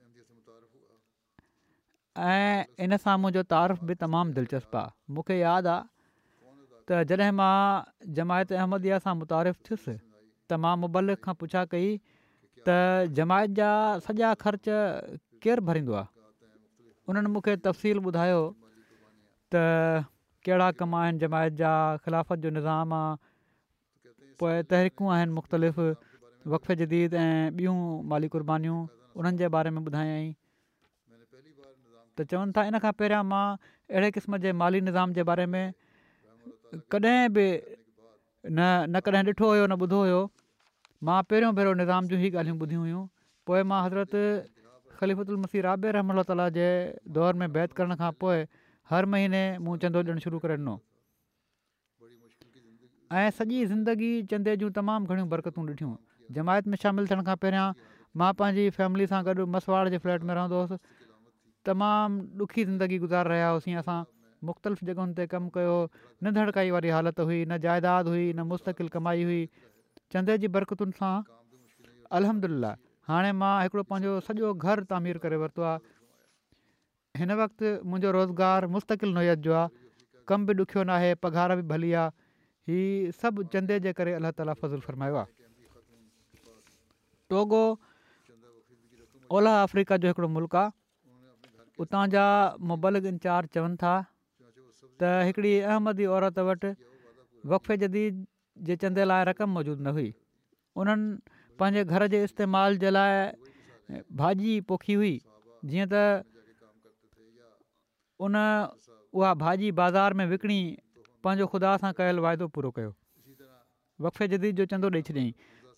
ऐं इनसां मुंहिंजो तारीफ़ बि तमामु दिलचस्पु आहे मूंखे यादि आहे त जॾहिं मां जमायत अहमद सां मुतारिफ़ु थियुसि त मां मुबल खां पुछा कई त जमायत जा सॼा ख़र्च केरु भरींदो आहे उन्हनि मूंखे तफ़सील ॿुधायो त कहिड़ा कम आहिनि जमायत जा खिलाफ़त जो निज़ाम आहे पोइ तहरीकूं आहिनि मुख़्तलिफ़ वक़े जदीद ऐं ॿियूं माली क़ुर्बानीूं उन्हनि जे बारे में ॿुधायई त चवनि था इन खां पहिरियां मां अहिड़े क़िस्म जे माली निज़ाम जे बारे में कॾहिं बि न न कॾहिं ॾिठो हुयो न ॿुधो हुयो मां पहिरियों भेरो निज़ाम जूं ई ॻाल्हियूं ॿुधियूं हुयूं पोइ मां हज़रत ख़लीफ़लमसी राबे रहम जे दौर में बैत करण खां पोइ हर महीने मूं चंदो ॾियणु शुरू करे ॾिनो ऐं सॼी ज़िंदगी चंदे जूं तमामु घणियूं बरक़तूं ॾिठियूं जमायत में शामिलु थियण खां पहिरियां मां पंहिंजी फैमिली सां गॾु मसुवाड़ जे फ्लैट में रहंदो हुउसि तमामु ॾुखी ज़िंदगी गुज़ार रहिया हुआसीं असां मुख़्तलिफ़ जॻहियुनि ते कमु कयो हो न धड़काई वारी हालति हुई न जाइदाद हुई न मुस्तक़िल कमाई हुई चंदे जी बरक़तुनि सां अलहम हाणे मां हिकिड़ो पंहिंजो सॼो घरु तामीर करे वरितो आहे हिन वक़्तु मुंहिंजो रोज़गारु जो आहे कमु बि ॾुखियो न आहे पघार बि भली आहे हीअ सभु चंदे जे करे अलाह ताला फज़ुलु फ़रमायो आहे टोगो ओलह अफ्रीका जो हिकिड़ो मुल्क आहे उतां जा इंचार्ज चवनि था त हिकिड़ी अहमदी औरत वटि जदीद जे चंदे लाइ रक़म मौजूदु न हुई उन्हनि पंहिंजे घर जे इस्तेमाल जे लाइ भाॼी पोखी हुई जीअं त उन उहा भाॼी बाज़ारि में विकिणी पंहिंजो ख़ुदा सां कयल वाइदो पूरो कयो वक़्ते जदीद जो चंदो ॾेई छॾियईं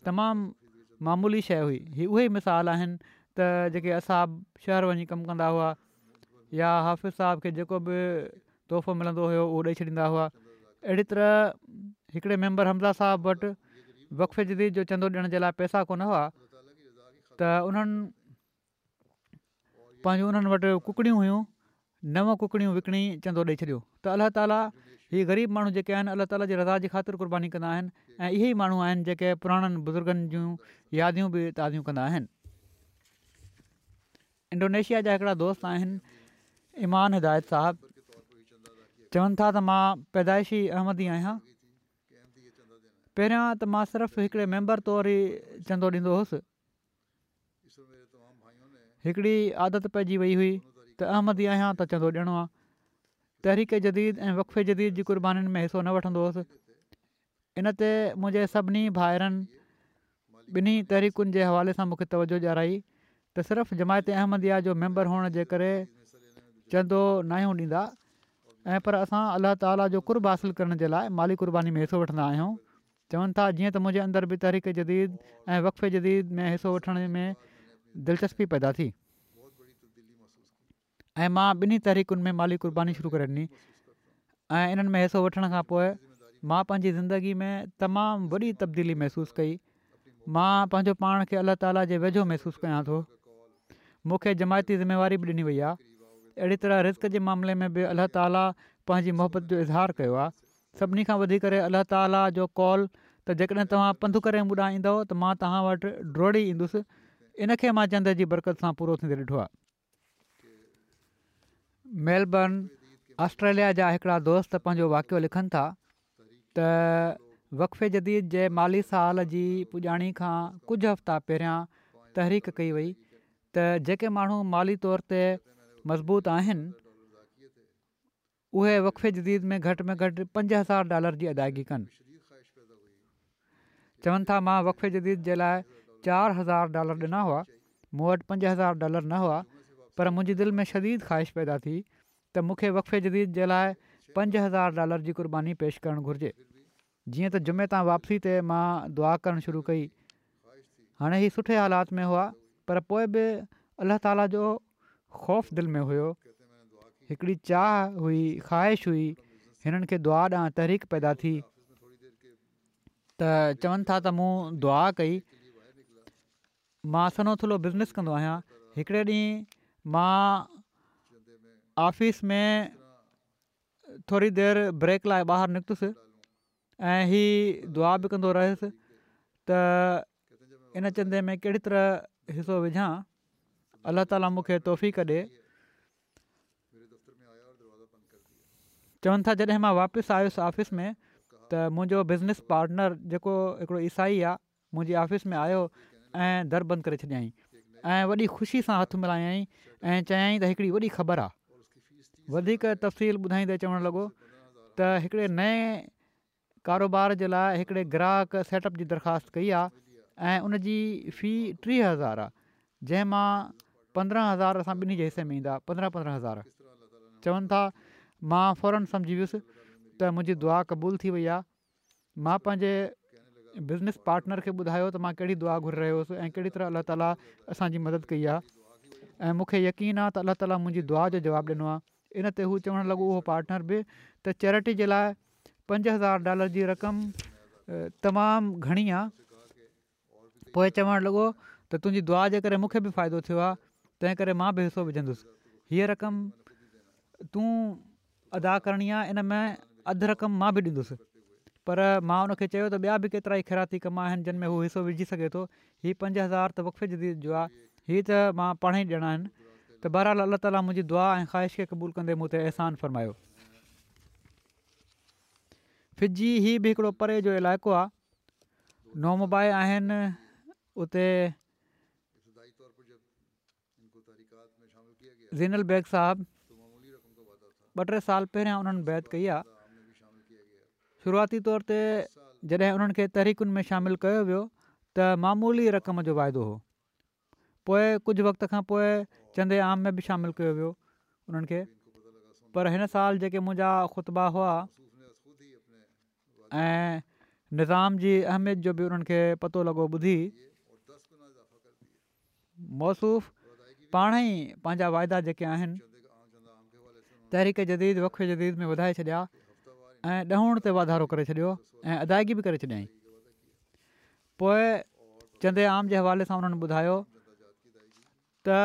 तमामु मामूली शइ हुई हीअ उहे मिसाल आहिनि त जेके असां शहरु वञी कमु कंदा हुआ या हाफ़िज़ साहब खे जेको बि तोहफ़ो मिलंदो हुयो उहो ॾेई छॾींदा हुआ अहिड़ी तरह हिकिड़े मेंबर हमज़ा साहब वटि वक़फ़ जदीद जो चंदो ॾियण जे लाइ पैसा कोन हुआ त उन्हनि पंहिंजो उन्हनि वटि कुकिड़ियूं हुयूं नओं कुकिड़ियूं विकिणी चंदो ॾेई छॾियो त अलाह ताली ही ग़रीब माण्हू जेके आहिनि अलाह ताला जी रज़ा जी ख़ातिर क़ुर्बानी कंदा आहिनि ऐं इहे ई माण्हू आहिनि जेके पुराणनि बुज़ुर्गनि जूं यादियूं बि कंदा आहिनि इंडोनेशिया जा हिकिड़ा दोस्त आहिनि ईमान हिदायत साहब चवनि था त मां पैदाइशी अहमदी आहियां पहिरियां त मां सिर्फ़ हिकिड़े मेंबर तौरु ई चंदो ॾींदो हुयुसि हिकिड़ी आदत पइजी वई हुई त अहमदी आहियां त चंदो ॾियणो आहे तहरीक जदीद ऐं वक़फ़े जदीद जी क़ुर्बानीुनि में हिसो न वठंदो हुयुसि इन ते मुंहिंजे सभिनी भाइरनि ॿिन्ही तहरीकुनि जे हवाले सां मूंखे तवजो ॾियाराई त सिर्फ़ु जमायत अहमदिया जो मैंबर हुअण जे करे चंदो नाहियूं ॾींदा ऐं पर असां अलाह ताला जो कुर्ब हासिलु करण जे लाइ माली क़ुर्बानी में हिसो वठंदा चवनि था जीअं त मुंहिंजे अंदरि बि तहरीक जदीद ऐं वक़फ़े जदीद में हिसो वठण में दिलचस्पी पैदा थी ऐं मां ॿिन्ही तहरीकुनि में माली क़ुर्बानी शुरू करे ॾिनी ऐं इन्हनि में हिसो वठण खां पोइ मां पंहिंजी ज़िंदगी में तमामु वॾी तब्दीली महसूसु कई मां पंहिंजो पाण खे अलाह ताला जे वेझो महसूसु कयां थो मूंखे जमायती ज़िम्मेवारी बि ॾिनी वई आहे अहिड़ी तरह रिस्क जे मामले में बि अलाह ताला पंहिंजी मुहबत जो इज़हार कयो आहे सभिनी खां करे अलाह ताला जो कॉल त जेकॾहिं तव्हां पंधु करे ॿुॾाईंदव त मां तव्हां वटि ड्रोड़ी ईंदुसि इनके मां चंद जी बरकत सां पूरो थींदे ॾिठो आहे मेलबर्न ऑस्ट्रेलिया जा हिकिड़ा दोस्त पंहिंजो वाक़ियो लिखनि था त वक़फ़े जदीद जे माली साल जी पुॼाणी खां कुझु हफ़्ता पहिरियां तहरीक कई वई त जेके माण्हू माली तौर ते मज़बूत आहिनि उहे वक़फ़े जदीद में घटि में घटि पंज हज़ार डॉलर जी अदायगी कनि चवनि था मां वक़फ़े जदीद जे लाइ चारि हज़ार डॉलर ॾिना हुआ मूं वटि पंज हज़ार डॉलर न हुआ पर मुंहिंजी दिलि में शदीद ख़्वाहिश पैदा थी त मूंखे वक़े जदीद जे लाइ पंज हज़ार डॉलर जी क़ुर्बानी पेश करणु घुरिजे जीअं त जुमे तां वापसी ते मां दुआ करणु शुरू कई हाणे ई सुठे हालात में हुआ पर पोइ बि अलाह ताला जो ख़ौफ़ दिलि में हुयो हिकिड़ी चाह हुई ख़्वाहिश हुई हिननि खे दुआ ॾांहुं तहरीक पैदा थी त चवनि था त मूं दुआ कई मां सन्हो थुल्हो बिज़नेस कंदो आहियां हिकिड़े ॾींहुं मां ऑफिस में थोरी देरि ब्रेक लाइ ॿाहिरि निकितसि ऐं हीअ दुआ बि कंदो रहियुसि त इन चंदे में कहिड़ी तरह हिसो विझां अलाह ताला मूंखे तोहफ़ी कॾे चवनि था जॾहिं मां वापसि आयुसि ऑफ़िस में त मुंहिंजो बिज़नेस पार्टनर जेको हिकिड़ो ईसाई आहे मुंहिंजी ऑफ़िस में आयो ऐं दर बंदि करे छॾियई ऐं वॾी ख़ुशी सां हथु मिलायाई ऐं चयाई त हिकिड़ी वॾी ख़बर आहे वधीक तफ़सील ॿुधाईंदे चवणु लॻो त हिकिड़े नए कारोबार जे लाइ हिकिड़े ग्राहक सेटअप जी दरख़्वास्त कई आहे ऐं उन जी फ़ी टीह हज़ार आहे जंहिं मां पंद्रहं हज़ार असां ॿिन्ही जे हिसे में ईंदा पंद्रहं पंद्रहं हज़ार चवनि था मां फौरन सम्झी वियुसि त मुंहिंजी दुआ क़बूल थी वई आहे मां पंहिंजे बिज़नेस पार्टनर खे ॿुधायो त मां कहिड़ी दुआ घुरी रहियो हुउसि ऐं कहिड़ी तरह अलाह ताला असांजी मदद कई आहे ऐं मूंखे यकीन आहे त अलाह ताला मुंहिंजी दुआ जो जवाबु ॾिनो आहे इन ते उहो चवणु लॻो उहो पार्टनर बि त चैरिटी जे लाइ पंज हज़ार डॉलर जी रक़म तमामु घणी आहे पोइ चवणु लॻो त तुंहिंजी दुआ जे करे मूंखे बि फ़ाइदो थियो आहे तंहिं करे मां बि हिसो विझंदुसि हीअ रक़म तूं अदा करणी आहे इन में अधु रक़म मां बि ॾींदुसि पर मां उनखे चयो त ॿिया बि केतिरा ई ख़ैराती कम आहिनि जिन में हू हिसो विझी सघे थो हीअ पंज हज़ार त जदीद जो आहे हीअ त मां पाण ई ॼणा आहिनि त बहरहाल अलाह ताला मुंहिंजी दुआ ऐं ख़्वाहिश खे क़बूल कंदे मूं तेसान फ़रमायो फिजी हीउ बि हिकिड़ो परे जो इलाइक़ो आहे नोमबाए आहिनि उते ज़ीनल बेग साहबु ॿ टे साल पहिरियां उन्हनि बैत कई आहे शुरूआती तौर ते जॾहिं उन्हनि खे तहरीकुनि में शामिलु कयो वियो त मामूली रक़म जो वाइदो हो पोइ कुझु वक़्त खां पोइ चंदे आम में बि शामिल कयो वियो उन्हनि खे पर हिन साल जेके मुंहिंजा ख़ुतबा हुआ ऐं निज़ाम जी अहमियत जो बि उन्हनि खे पतो लॻो ॿुधी मौसूफ़ पाण ई पंहिंजा वाइदा जेके आहिनि तहरीक जदीद वफ़े जदीद में वधाए छॾिया ऐं ॾहण ते वाधारो करे छॾियो ऐं अदायगी बि करे छॾियई पोइ चंदे आम जे हवाले सां उन्हनि ॿुधायो त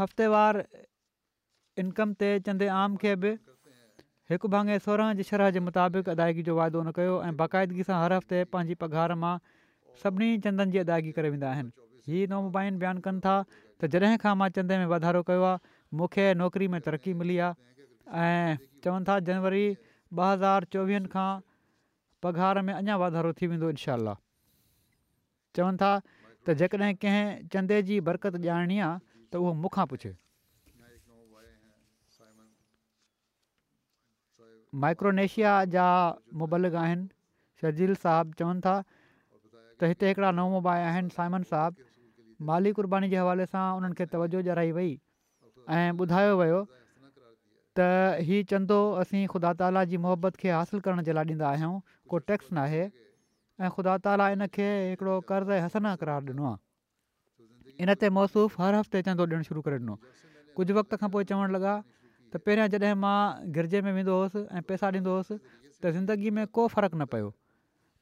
हफ़्तेवारु इनकम ते चंदे आम खे बि हिकु भाङे सोरहं जी शरह जे मुताबिक़ अदायगी जो वाइदो न कयो ऐं बाक़ाइदगी सां हर हफ़्ते पंहिंजी पघार मां सभिनी चंदनि जी अदायगी करे वेंदा आहिनि हीअ नमुबाइनि बयानु कनि था त जॾहिं खां मां चंदे में वाधारो कयो आहे मूंखे नौकिरी में तरक़ी मिली आहे ऐं चवनि था जनवरी ॿ हज़ार चोवीहनि खां पघार में अञा वाधारो थी वेंदो इनशा चवनि था त जेकॾहिं कंहिं चंदे जी बरक़त ॼाणणी आहे त उहो मूंखां पुछे माइक्रोनेशिया जा मुबलिक आहिनि शर्जील साहब चवनि था त हिते हिकिड़ा नओं मोबाइल आहिनि साइमन साहबु माली क़ुर्बानी जे हवाले सां उन्हनि खे तवजो ॾाई वई ऐं ॿुधायो त चंदो असीं ख़ुदा ताला जी मुहबत खे हासिलु करण जे लाइ ॾींदा आहियूं को टैक्स नाहे ऐं ख़ुदा ताली इन खे हिकिड़ो कर्ज़ु हसन क़रार ॾिनो आहे इन ते मौसूफ़ु हर हफ़्ते चंदो ॾियणु शुरू करे ॾिनो कुझु वक़्त खां पोइ चवणु लॻा त पहिरियां जॾहिं मां गिरजे में वेंदो हुउसि ऐं पैसा ॾींदो हुउसि त ज़िंदगी में को फ़र्क़ु न पियो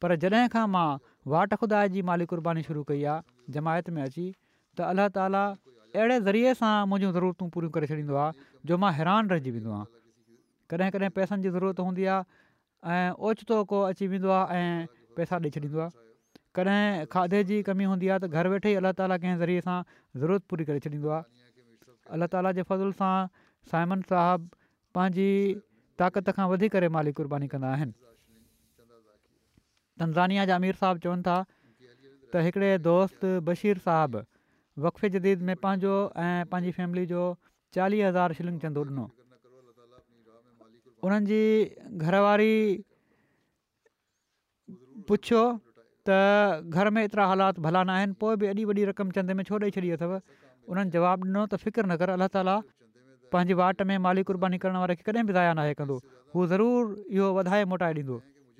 पर जॾहिं खां मां वाट ख़ुदा जी माली कुर्बानी शुरू कई आहे जमायत में अची त अलाह ताली अहिड़े ज़रिए सां मुंहिंजूं ज़रूरतूं पूरियूं जो मां हैरान रहिजी वेंदो आहियां कॾहिं कॾहिं पैसनि जी ज़रूरत हूंदी आहे ऐं ओचितो को अची वेंदो आहे ऐं पैसा ॾेई छॾींदो आहे कॾहिं खाधे जी कमी हूंदी आहे त घर वेठे ई अलाह ताला कंहिं ज़रिए सां ज़रूरत पूरी करे छॾींदो आहे अलाह ताला जे फज़ल सां साइमन साहबु पंहिंजी ताक़त खां वधी करे माली कुर्बानी कंदा आहिनि तंज़ानिया जा अमीर साहबु चवनि था त हिकिड़े दोस्त बशीर साहबु वक़फ़े जदीद में पंहिंजो ऐं पंहिंजी फैमिली जो चालीह हज़ार शिलिंग चंदो ॾिनो उन्हनि जी घरवारी पुछियो त घर में एतिरा हालात भला न आहिनि पोइ बि एॾी वॾी रक़म चंदे में छो ॾेई छॾी अथव उन्हनि जवाबु ॾिनो त फ़िक्र न कर अल्ला ताला पंहिंजे वाट में माली कुर्बानी करण वारे खे कॾहिं बि ज़ाया नाहे कंदो हू ज़रूरु इहो वधाए मोटाए ॾींदो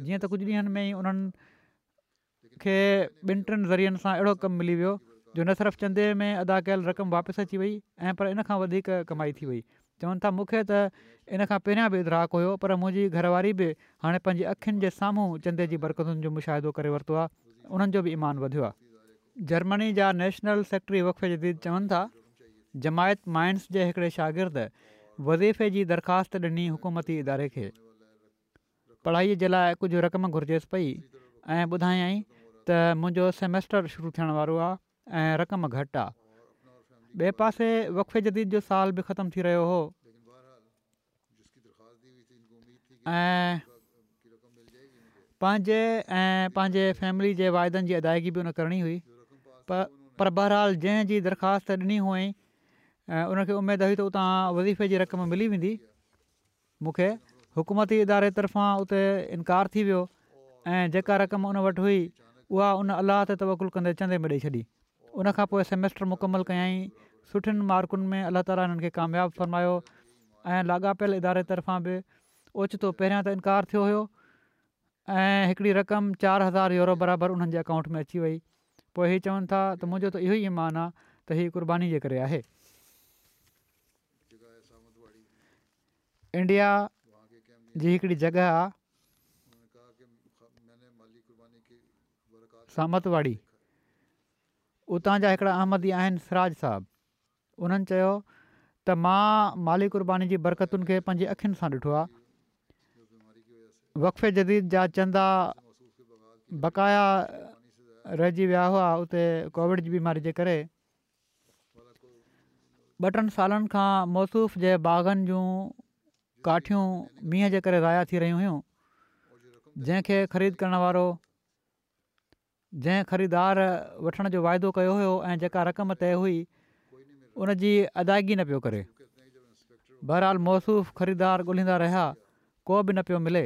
जीअं त कुझु ॾींहनि में ई उन्हनि खे ॿिनि टिनि मिली वियो जो न सिर्फ़ु चंदे में अदा कयल रक़म वापसि अची वई ऐं पर इन खां वधीक कमाई थी वई चवनि था मूंखे त इन खां पहिरियां बि ग्राहकु हुयो पर मुंहिंजी घरवारी बि हाणे पंहिंजी अखियुनि जे साम्हूं चंदे जी बरक़तुनि जो मुशाहिदो करे वरितो आहे उन्हनि जो बि ईमान वधियो आहे जर्मनी जा नेशनल सेक्रेटरी वक़फ़े जदीद चवनि था जमायत माइंस जे हिकिड़े शागिर्दु वज़ीफ़े जी दरख़्वास्त ॾिनी हुकूमती इदारे खे पढ़ाईअ जे लाइ कुझु रक़म घुर्जेसि पई ऐं ॿुधायई त मुंहिंजो सेमेस्टर शुरू थियण वारो आहे ऐं रक़म घटि आहे ॿिए पासे वफ़े जदीद जो साल बि ख़तम थी रहियो हो ऐं पंहिंजे ऐं पंहिंजे फैमिली जे वाइदनि जी अदायगी बि उन करणी हुई पर बहरहाल जंहिं दरख़्वास्त ॾिनी हुअईं उनखे उमेदु हुई त उतां वज़ीफ़े जी रक़म मिली वेंदी मूंखे हुकूमती इदारे तरफ़ां उते इनकार थी वियो ऐं जेका रक़म उन वटि हुई उहा उन अलाह ते तवकुलु कंदे चंदे में ॾेई छॾी उनखां पोइ सैमेस्टर मुकमल कयाईं सुठियुनि मार्कुनि में अलाह ताला हिननि खे कामयाबु फरमायो ऐं लाॻापियल इदारे तरफ़ां बि ओचितो पहिरियां त इनकार थियो हुयो ऐं रक़म चारि हज़ार यूरो बराबरि उन्हनि अकाउंट में अची वई पोइ इहे चवनि था त मुंहिंजो त इहो ई मान आहे त हीअ क़ुर्बानी जे करे आहे इंडिया जी हिकिड़ी जॻह आहे सामतवाड़ी उतां जा हिकिड़ा अहमदी आहिनि सिराज साहबु उन्हनि चयो त मां माली कुर्बानी जी बरकतुनि खे पंहिंजी अखियुनि सां ॾिठो आहे जदीद जा चंदा बकाया रहिजी विया हुआ उते कोविड जी बीमारी जे करे ॿ टिनि सालनि खां मसूफ़ जे बाग़नि जूं काठियूं मींहं जे करे ज़ाया थी रहियूं हुयूं जंहिंखे ख़रीद करण जंहिं ख़रीदार वठण जो वाइदो कयो हुयो ऐं जेका रक़म तइ हुई उन जी अदायगी न पियो करे बहरहाल मौसूफ़ ख़रीदार ॻोल्हींदा रहिया को बि न पियो मिले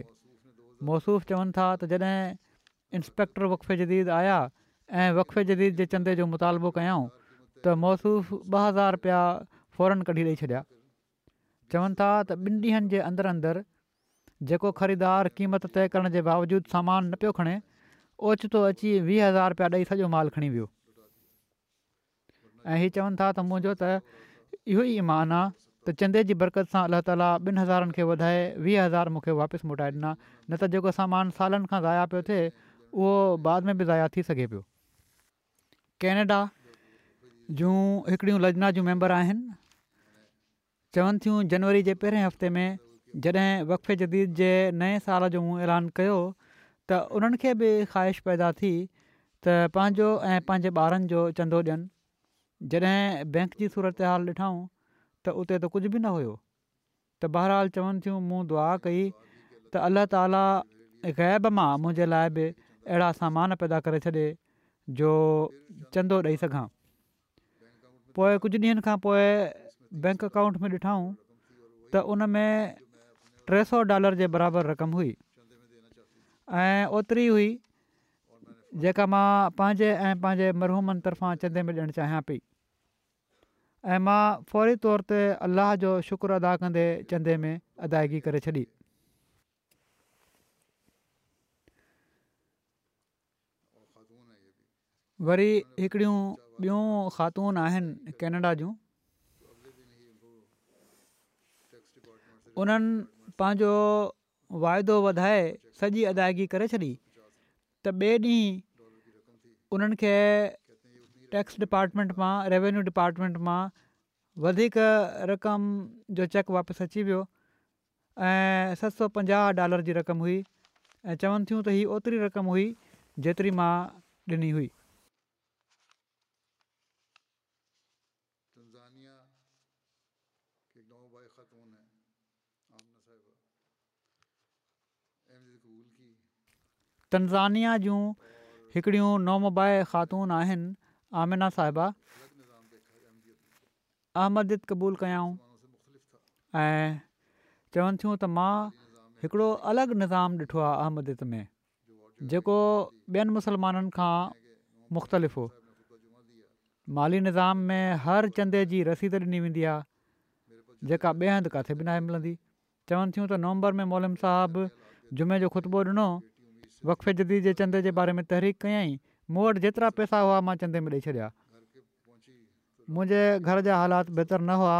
मौसूफ़ चवनि था त जॾहिं इंस्पेक्टर वक़फ़े जदीद आया ऐं वक़फ़े जदीद जे चंदे जो मुतालबो कयऊं त मौसूफ़ ॿ हज़ार रुपया फौरन कढी ॾेई छॾिया चवनि था त ॿिनि ॾींहंनि जे अंदरि अंदरि जेको ख़रीदारु क़ीमत तय करण जे बावजूद सामान न पियो खणे ओचितो अची वीह हज़ार रुपया ॾेई सॼो माल खणी वियो ऐं हीअ चवनि था त मुंहिंजो त इहो ईमान आहे त चंदे जी बरकत सां अलाह ताला ॿिनि हज़ारनि खे वधाए वीह हज़ार मूंखे वापसि मोटाए ॾिना न त जेको सामान सालनि खां ज़ाया पियो थिए उहो बाद में बि ज़ाया थी सघे पियो केनेडा जूं हिकिड़ियूं लजना जूं मैंबर आहिनि चवनि थियूं जनवरी जे पहिरें हफ़्ते में जॾहिं वक़फ़े जदीद जे नए साल जो ऐलान कयो त उन्हनि खे बि ख़्वाहिश पैदा थी त पंहिंजो ऐं पंहिंजे ॿारनि जो चंदो ॾियनि जॾहिं बैंक जी सूरत हाल ॾिठऊं त उते त कुझु बि न हुयो त बहरहाल चवनि थियूं मूं दुआ कई त अलाह ताला गैब मां मुंहिंजे लाइ बि अहिड़ा सामान पैदा करे छॾे जो चंदो ॾेई सघां पोइ कुझु ॾींहंनि खां पोइ बैंक अकाउंट में ॾिठूं त उन में टे सौ डॉलर जे बराबरि रक़म हुई ऐं ओतिरी हुई जेका मां पंहिंजे ऐं पंहिंजे मरहूमनि तर्फ़ां चंदे में ॾियणु चाहियां पई ऐं मां फौरी तौर ते अलाह जो शुक्र अदा कंदे चंदे में अदायगी करे छॾी वरी हिकिड़ियूं ॿियूं ख़ातून आहिनि केनेडा जूं उन्हनि पंहिंजो वाइदो वधाए सॼी अदायगी करे छॾी त ॿिए ॾींहुं उन्हनि खे टैक्स डिपार्टमेंट मां रेवेन्यू डिपार्टमेंट मां वधीक रक़म जो चेक वापसि अची वियो ऐं सत सौ पंजाह डॉलर जी रक़म हुई ऐं चवनि थियूं त हीअ ओतिरी रक़म हुई जेतिरी मां ॾिनी हुई तनज़ानिया जूं हिकिड़ियूं नौमबाए ख़ातून आहिनि आमिना साहिबा अहमदित क़बूल कयाऊं ऐं चवनि थियूं त मां हिकिड़ो अलॻि निज़ाम ॾिठो आहे अहमदिद में जेको ॿियनि मुस्लमाननि खां मुख़्तलिफ़ हो माली निज़ाम में हर चंदे जी रसीद ॾिनी वेंदी आहे जेका ॿिए हंधि किथे बि नाहे मिलंदी चवनि थियूं त नवंबर में मोलेम साहिबु जुमे जो ख़ुतबो ॾिनो वक़फ़े जदी जे चंदे जे बारे में तहरीक कयई मूं वटि जेतिरा पैसा हुआ मां चंदे में ॾेई छॾिया मुंहिंजे घर जा हालात बहितरु न हुआ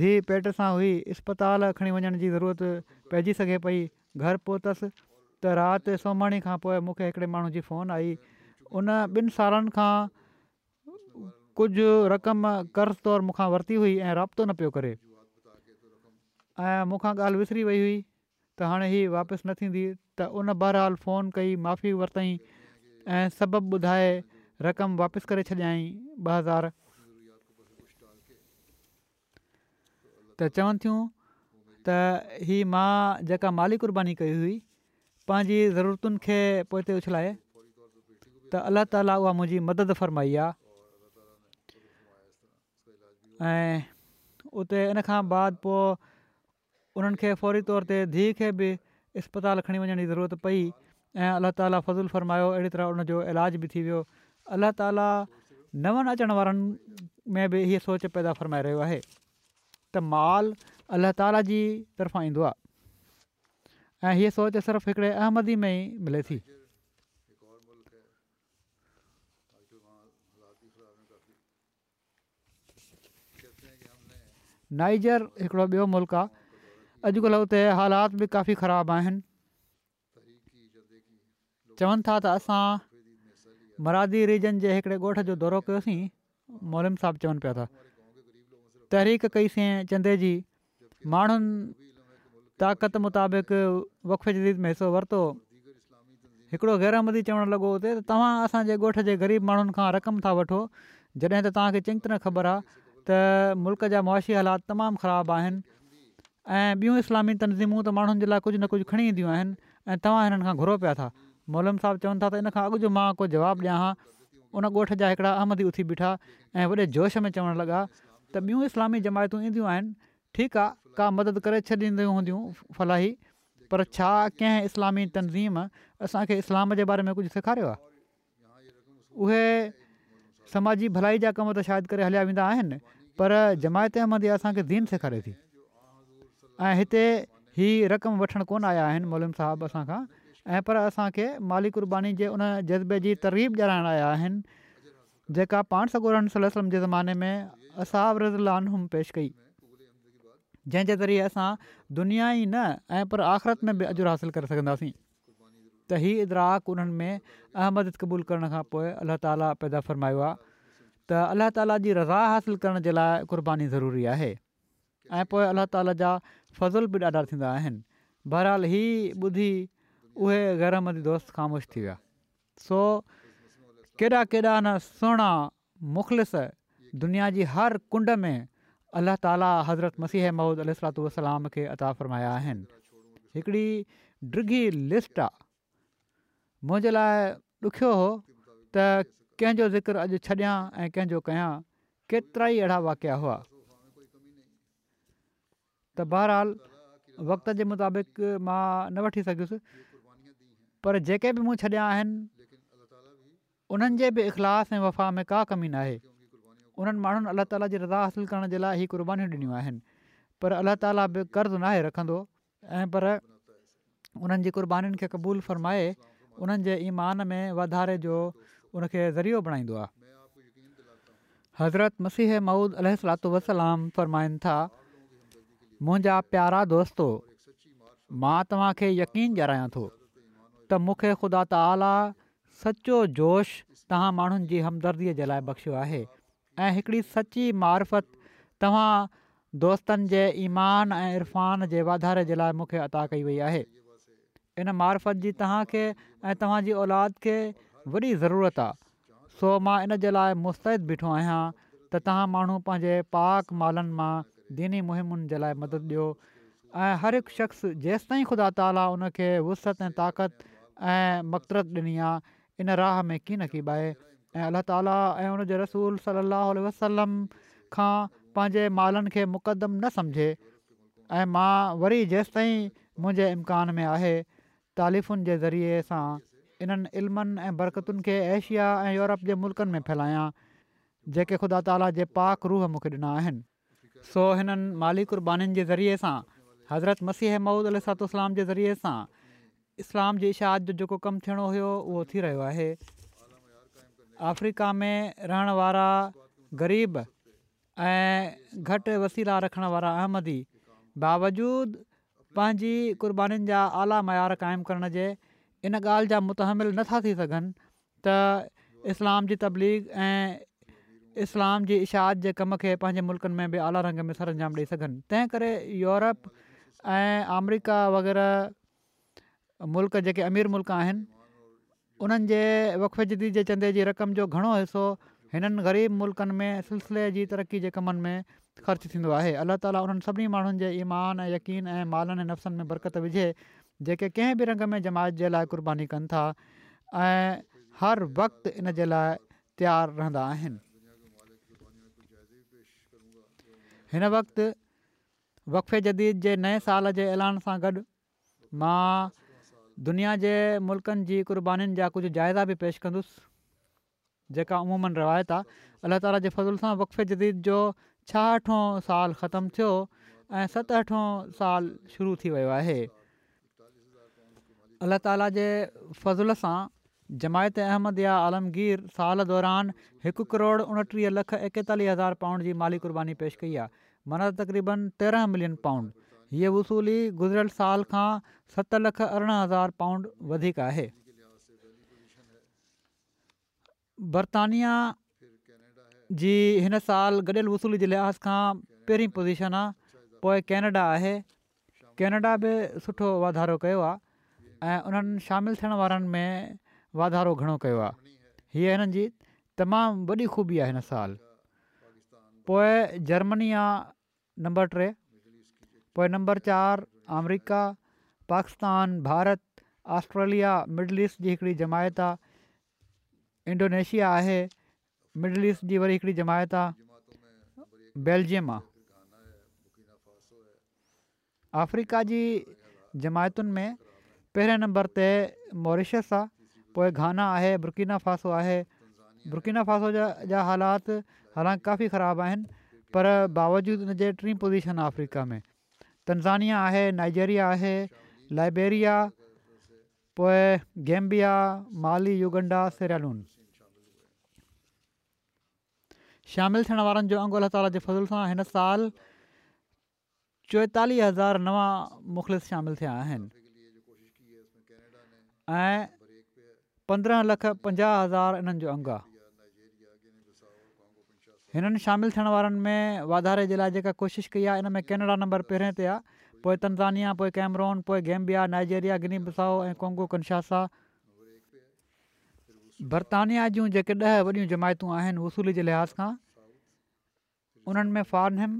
धीअ पेट सां हुई इस्पताल खणी वञण जी ज़रूरत पइजी सघे पई घरु पहुतसि त राति सोमाणी खां पोइ मूंखे हिकिड़े माण्हू जी फोन आई उन ॿिनि सालनि खां कुझु रक़म कर्ज़ु तौरु मूंखां वरिती हुई ऐं राब्तो न पियो करे ऐं मूंखां ॻाल्हि विसरी वई हुई त हाणे हीअ वापसि न थींदी त उन बहरहाल फ़ोन कई माफ़ी वरितई ऐं सभु ॿुधाए रक़म वापसि करे छॾियई ॿ हज़ार त चवनि थियूं त हीअ मां जेका माली कुर्बानी कई हुई पंहिंजी ज़रूरतुनि खे पोइ ते उछलाए त अलाह ताला उहा मुंहिंजी मदद फरमाई आहे ऐं उते इन खां बाद पोइ उन्हनि खे फौरी तौर ते धीउ खे बि इस्पताल खणी वञण जी ज़रूरत पई ऐं अलाह ताला फज़ुलु फ़रमायो अहिड़ी तरह हुनजो इलाज बि थी वियो अलाह ताला न अचण वारनि में बि हीअ सोच पैदा फ़रमाए रहियो आहे त माल अलाह ताला जी तरफ़ां ईंदो आहे ऐं हीअ सोच सिर्फ़ु हिकिड़े अहमदी में ई मिले थी नाइजर हिकिड़ो ॿियो मुल्क़ आहे अॼुकल्ह हुते हालात बि काफ़ी ख़राब आहिनि चवनि था त असां मरादी रीजन जे हिकिड़े ॻोठ जो दौरो कयोसीं मोलेम साहिबु चवनि पिया था तहरीक कईसीं चंदे जी माण्हुनि ताक़त मुताबिक़ जदीद में हिसो वरितो हिकिड़ो गैरामदी चवणु लॻो हुते त तव्हां असांजे ॻोठ जे ग़रीब माण्हुनि खां रक़म था वठो जॾहिं त तव्हांखे चिंत न ख़बर आहे त मुल्क जा मुआशी हालात तमामु ख़राबु आहिनि ऐं ॿियूं इस्लामी तनज़ीमूं त माण्हुनि जे लाइ कुझु न कुझु खणी ईंदियूं आहिनि ऐं तव्हां हिननि खां घुरो पिया था मोलम साहिबु चवनि था त इन खां अॻु जो मां को जवाबु ॾियां हा उन ॻोठ जा हिकिड़ा अहमदी उथी बीठा ऐं वॾे जोश में चवणु लॻा त ॿियूं इस्लामी जमायतूं ईंदियूं आहिनि ठीकु आहे का मदद करे छॾींदियूं हूंदियूं फलाही पर छा कंहिं इस्लामी तनज़ीम असांखे इस्लाम जे बारे में कुझु सेखारियो आहे उहे समाजी भलाई जा कम त शायदि करे हलिया वेंदा आहिनि पर जमायत अहमद असांखे दीन सेखारे थी ऐं हिते ही रक़म वठणु कोन आया आहिनि मोलम साहबु असांखां ऐं पर असांखे माली क़ुर्बानी जे उन जज़्बे जी तरीब ॼाणाइणु आया आहिनि जेका पाण सगुर सलम जे ज़माने में असावर लान पेश कई जंहिं ज़रिए असां दुनिया ई न ऐं पर आख़िरत में बि अजुरु हासिलु करे सघंदासीं त इहा इदराक उन्हनि में अहमद क़बूल करण खां पोइ अलाह ताला पैदा फ़रमायो आहे त अलाह ताला जी रज़ा हासिलु करण जे लाइ क़ुर्बानी ज़रूरी आहे ऐं पोइ अलाह ताला जा फ़ज़ुल बि ॾाढा थींदा आहिनि बहरहाल ही ॿुधी उहे घरमंदी दोस्त ख़ामोश थी विया सो केॾा केॾा न सुहिणा मुख़लिस दुनिया जी हर कुंड में अलाह ताला हज़रत मसीह महूद अलातु वसलाम खे अता फरमाया आहिनि हिकिड़ी डृी लिस्ट आहे मुंहिंजे लाइ ॾुखियो हुओ त कंहिंजो ज़िक्र अॼु छॾिया ऐं कंहिंजो कया केतिरा ई अहिड़ा हुआ त बहरहाल वक़्त जे मुताबिक़ मां न वठी सघियुसि पर जेके बि मूं छॾिया आहिनि उन्हनि जे बि इख़लास ऐं वफ़ा में का कमी न आहे उन्हनि माण्हुनि अलाह ताला जी रज़ा हासिलु करण जे लाइ ई क़ुर्बानीूं ॾिनियूं आहिनि पर अलाह ताला बि कर्ज़ु नाहे रखंदो ऐं पर उन्हनि जी क़ुर्बानीुनि खे क़बूल फ़रमाए उन्हनि जे ईमान में वाधारे जो उनखे ज़रियो बणाईंदो आहे हज़रत मसीह महूद अल वसलाम फ़रमाइनि था मुंहिंजा प्यारा दोस्तो, हुओ मां तव्हांखे यकीन ॼाणायां थो त मूंखे ख़ुदा ताला सचो जोश तव्हां माण्हुनि जी हमदर्दीअ जे लाइ बख़्शियो आहे ऐं हिकिड़ी सची मारफत तव्हां दोस्तनि जे ईमान ऐं इरफ़ान जे वाधारे जे लाइ मूंखे अता कई वई आहे इन मार्फत जी तव्हांखे ऐं तव्हांजी औलाद खे वॾी ज़रूरत आहे सो मां इन जे लाइ मुस्तैद बीठो आहियां त तव्हां माण्हू पंहिंजे पाक दीनी मुहिमुनि जे लाइ मदद ॾियो ऐं हर हिकु शख़्स जेसिताईं ख़ुदा ताली उन खे ऐं ताक़त ऐं मक़तरत ॾिनी आहे इन राह में की न की ॿाए ऐं अलाह ताली ऐं उन जे रसूल सलाहु वसलम खां पंहिंजे मालनि खे मुक़दम न सम्झे ऐं मां वरी जेसिताईं मुंहिंजे इम्कान में आहे तारीफ़ुनि जे ज़रिए सां इन्हनि इल्मनि ऐं बरकतुनि खे एशिया ऐं यूरोप जे मुल्कनि में फैलायां जेके ख़ुदा ताला जे पाक रूह मूंखे ॾिना आहिनि सो हिननि माली क़ुर्बानीुनि जे ज़रिए सां हज़रत मसीह महुूद अलाम जे ज़रिए सां इस्लाम जी इशाद जो जेको कमु थियणो हुयो उहो थी रहियो आहे अफ्रीका में रहण वारा ग़रीब ऐं घटि वसीला रखण वारा अहमदी बावजूद पंहिंजी क़ुर्बानीुनि जा आला मयार क़ाइमु करण जे इन ॻाल्हि जा मुतहमिल नथा थी सघनि त इस्लाम जी तबलीग ऐं इस्लाम जी इशायात जे कम खे पंहिंजे मुल्क़नि में बि आला रंग में सर अंजाम ॾेई सघनि तंहिं करे यूरोप ऐं अमरिका वग़ैरह मुल्क़ जेके अमीर मुल्क आहिनि उन्हनि जे वफ़ जदी जे चंदे जी रक़म जो घणो हिसो हिननि ग़रीब मुल्कनि में सिलसिले जी तरक़ी जे कमनि में ख़र्चु थींदो आहे अलाह ताली उन्हनि सभिनी माण्हुनि जे ईमान ऐं यकीन ऐं मालनि ऐं नफ़्सनि में बरक़त विझे जेके कंहिं बि रंग में जमायत जे लाइ क़ुर्बानी कनि था ऐं हर वक़्तु इन जे लाइ तयारु रहंदा आहिनि हिन वक़्ति वक़फ़े जदीद जे नए साल जे ऐलान सां गॾु मां दुनिया जे मुल्कनि जी क़ुर्बानीुनि जा कुझु जाइज़ा बि पेश कंदुसि जेका अमूमनि रिवायत आहे अलाह ताला जे फ़ज़ल सां वक़फ़े जदीद जो छाहठो साल ख़तमु थियो ऐं सतहठो साल शुरू थी वियो आहे अल्लाह ताला जे फज़ल सां जमायत अहमद आलमगीर साल दौरान हिकु करोड़ उणटीह लख एकतालीह हज़ार पाउंड जी माली क़ुर्बानी पेश कई आहे माना तक़रीबन तेरहं मिलियन पाउंड हीअ वसूली गुज़िरियल साल खां सत लख अरिड़हं हज़ार पाउंड वधीक आहे बर्तानिया जी हिन साल गॾियल वसूली जे लिहाज़ खां पहिरीं पोज़ीशन आहे पोइ केनेडा आहे केनेडा बि सुठो वाधारो कयो आहे ऐं उन्हनि शामिलु थियण में वाधारो घणो कयो आहे हीअ हिननि जी तमामु वॾी ख़ूबी आहे हिन साल पोइ जर्मनी आहे नंबर टे पोइ नंबर चारि America Pakistan Bharat Australia Middle East जी हिकिड़ी जमायत आहे इंडोनेशिया आहे मिडल ईस्ट जी वरी हिकिड़ी जमायत आहे बैल्जियम आहे अफ्रीका जी जमायतुनि में पहिरें नंबर ते आहे पोइ घाना आहे बुर्कीना फासो आहे बुर्किना फ़ासो जा जा हालात हालांकि काफ़ी ख़राबु आहिनि पर बावजूदु जे टीं पोज़ीशन अफ्रीका में तनज़ानिया आहे नाइजेरिया आहे लाइबेरिया पोइ गेंबिया माली युगंडा सेरालून शामिलु थियण वारनि जो अंगोला ताल जे फज़ुल सां हिन साल चोएतालीह हज़ार नवां मुख़लिस शामिलु थिया आहिनि पंद्रहं लख पंजाह हज़ार इन्हनि जो अंगु आहे हिननि शामिलु थियण वारनि में वाधारे जे लाइ जेका कोशिशि कई आहे इन में केनेडा नंबर पहिरें ते आहे पोइ तनज़ानिया पोइ कैमरोन पोइ गैम्बिया नाइजेरिया गिनी बसाओ ऐं कोंगो कनशासा बरतानिया जूं जेके ॾह वॾियूं जमायतूं आहिनि वसूली जे लिहाज़ खां उन्हनि में फारनिम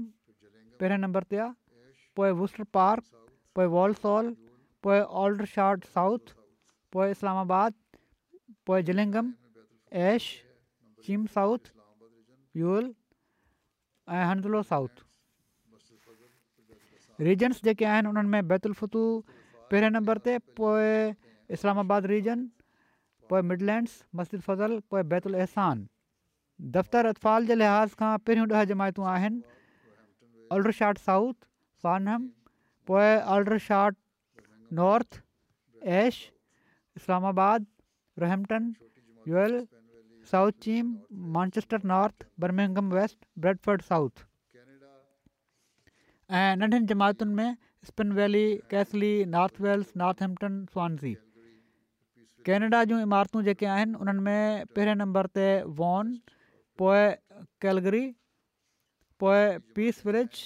पहिरें नंबर ते आहे पोइ वूस्टर पार्क पोइ पोइ साउथ पोइ इस्लामाबाद पोइ जिलेंगम ऐश चीम साउथ प्यूल ऐं हंडलो साउथ रीजन्स जेके आहिनि उन्हनि में बैतुलफतु पहिरें नंबर ते पोइ इस्लामाबाद रीजन पोइ मिडलैंड्स मस्जिद फज़ल पोइ बैतुल एहसान दफ़्तरु उतफ़ाल जे लिहाज़ खां पहिरियों ॾह जमायतूं आहिनि अल्रशाट साउथ सानम पोइ Aldershot North Ash Islamabad Brampton यल South Cheam Manchester North Birmingham West Bradford South ऐं नंढियुनि जमातुनि में स्पिन वैली कैसली नॉर्थ वेल्स नॉर्थहैम्पटन फानसी कैनेडा जूं इमारतूं जेके आहिनि उन्हनि में पहिरें नंबर ते वॉन पोइ कैलगरी पोइ पीस विलेज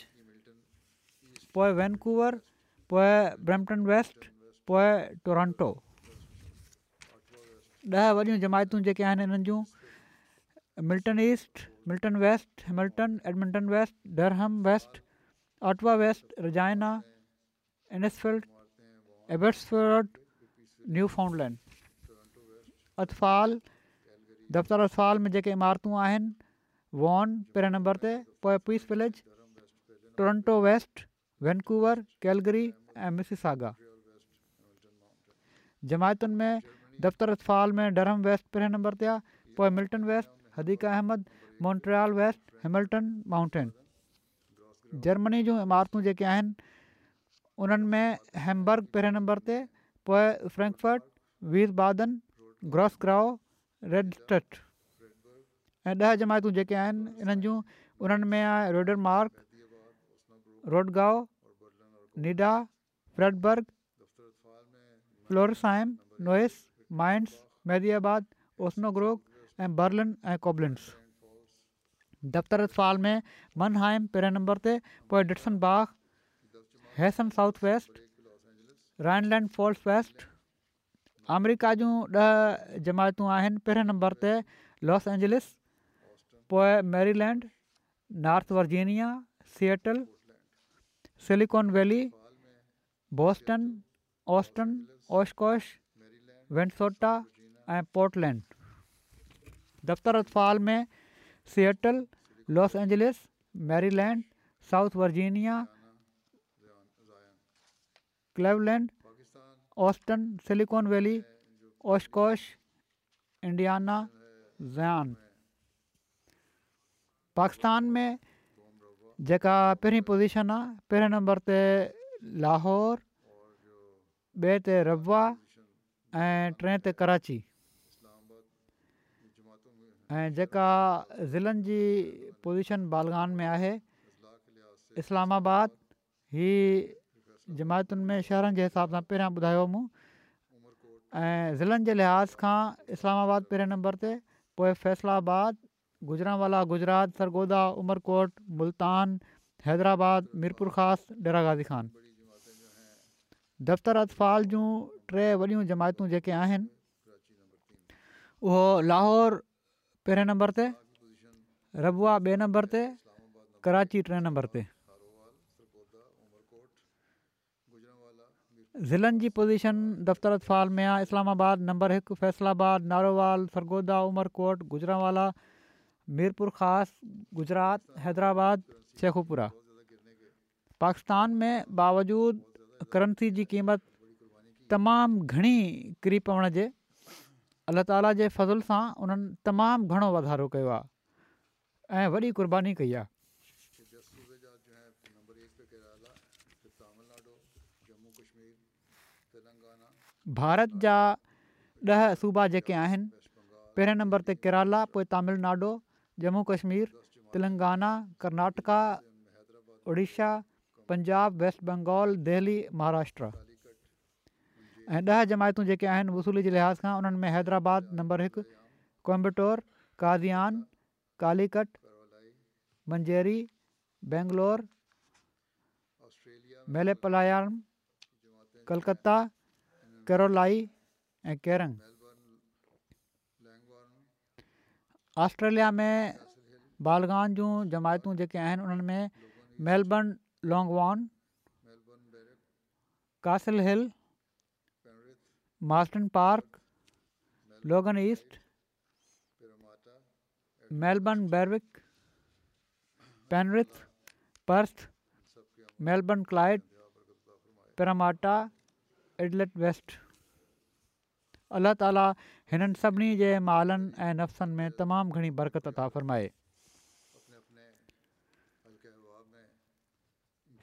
पोइ वैनकूवर पोइ ब्रैम्पटन वेस्ट पोएं टोरांटो ॾह वॾियूं जमायतूं जेके आहिनि हिननि जूं Milton East Milton West Hamilton Edmonton West Durham West Ottawa West Regina एन्सफील्ड Abbotsford Newfoundland अतफाल दफ़्तरु अतफाल में जेके इमारतूं आहिनि वॉन पहिरें नंबर ते पोइ Peace Village Toronto West Vancouver Calgary ऐं जमायतुनि में दफ़्तर इतफ़ाल में डरम वेस्ट पहिरें नंबर ते आहे पोइ Milton West Hadiqa Ahmad Montreal West Hamilton Mountain Germany जूं इमारतूं जेके आहिनि उन्हनि में हैम्बर्ग पहिरें नंबर ते पोइ फ्रैंकफर्ट वीरबादन ग्रॉसग्राओ रेडस्टट ऐं ॾह जमायतूं जेके आहिनि इन्हनि जूं उन्हनि में आहे रोडरमार्क रोडगाओ Nidda Friedberg Florsheim noise mines मेदीआबाद ओस्नोग्रोक ऐं बर्लिन ऐं कोबलिन्स दफ़्तर इस्फाल में मनहाइम पहिरें नंबर ते पोइ डिटसन बाग Hessen south west Rhineland Pfalz west America जूं ॾह जमायतूं आहिनि पहिरें नंबर ते लॉस एंजलिस पोइ Maryland North Virginia Seattle Silicon Valley Boston Austin Oshkosh वेंट्सोटा ऐं पोर्टलैंड दफ़्तरु उतफाल में Seattle Los Angeles Maryland South Virgin Cleveland Austin Silicon Valley Oshkosh Indiana ज़ान पाकिस्तान में जेका पहिरियों पोज़ीशन आहे पहिरें नंबर ते लाहौर ॿिए ते रब्वा ऐं टे ते कराची ऐं जेका ज़िलनि जी पोज़ीशन बालगान में आहे इस्लामाबाद हीअ जमायतुनि में शहरनि जे हिसाब सां पहिरियां ॿुधायो मूं ऐं ज़िलनि जे लिहाज़ खां इस्लामाबाद पहिरें नंबर ते पोइ फैसलाबाद गुजरामवाला गुजरात सरगोदा उमरकोट मुल्तान हैदराबाद मीरपुरखासि डेरागाज़ी खान दफ़्तर अफाल जूं टे वॾियूं जमायतूं जेके आहिनि उहो लाहौर पहिरें नंबर ते रबुआ ॿिए नंबर ते कराची टे नंबर ते ज़िलनि जी पोज़ीशन दफ़्तरु अफाल में आहे इस्लामाबाद नंबर हिकु फैसलाबाद नारोवाल फरगोदा उमरकोट गुजरांवाला मीरपुर ख़ासि गुजरात हैदराबाद शेखोपुरा पाकिस्तान में बावजूदु करंसी जी क़ीमत तमामु घणी किरी पवण जे अलाह ताला जे फज़ुल सां उन्हनि तमामु घणो वाधारो कयो आहे ऐं वॾी कुर्बानी कई आहे भारत जा ॾह सूबा जेके आहिनि पहिरें नंबर ते केरला पोइ तमिलनाडु जम्मू कश्मीर तेलंगाना कर्नाटका उड़ीशा पंजाब वेस्ट बंगाल दिल्ली महाराष्ट्र ऐं ॾह जमायतूं जेके आहिनि वसूली जे लिहाज़ खां उन्हनि में हैदराबाद नंबर हिकु कोयम्बटोर कादियान कालीकट मंजेरी बेंगलोर मेलेपलायाम कलकत्ता केरोलाई ऐं केरंग ऑस्ट्रेलिया में बालगान जूं जमायतूं जेके आहिनि उन्हनि में Melbourne लॉन्गवॉन Castle Marsden Park Logan East मेलब Berwick Penrith Perth Melbourne Clyde Parramatta इडलेट West अल्ला ताला हिननि सभिनी जे मालनि ऐं नफ़्सनि में तमामु घणी बरक़त त फरमाए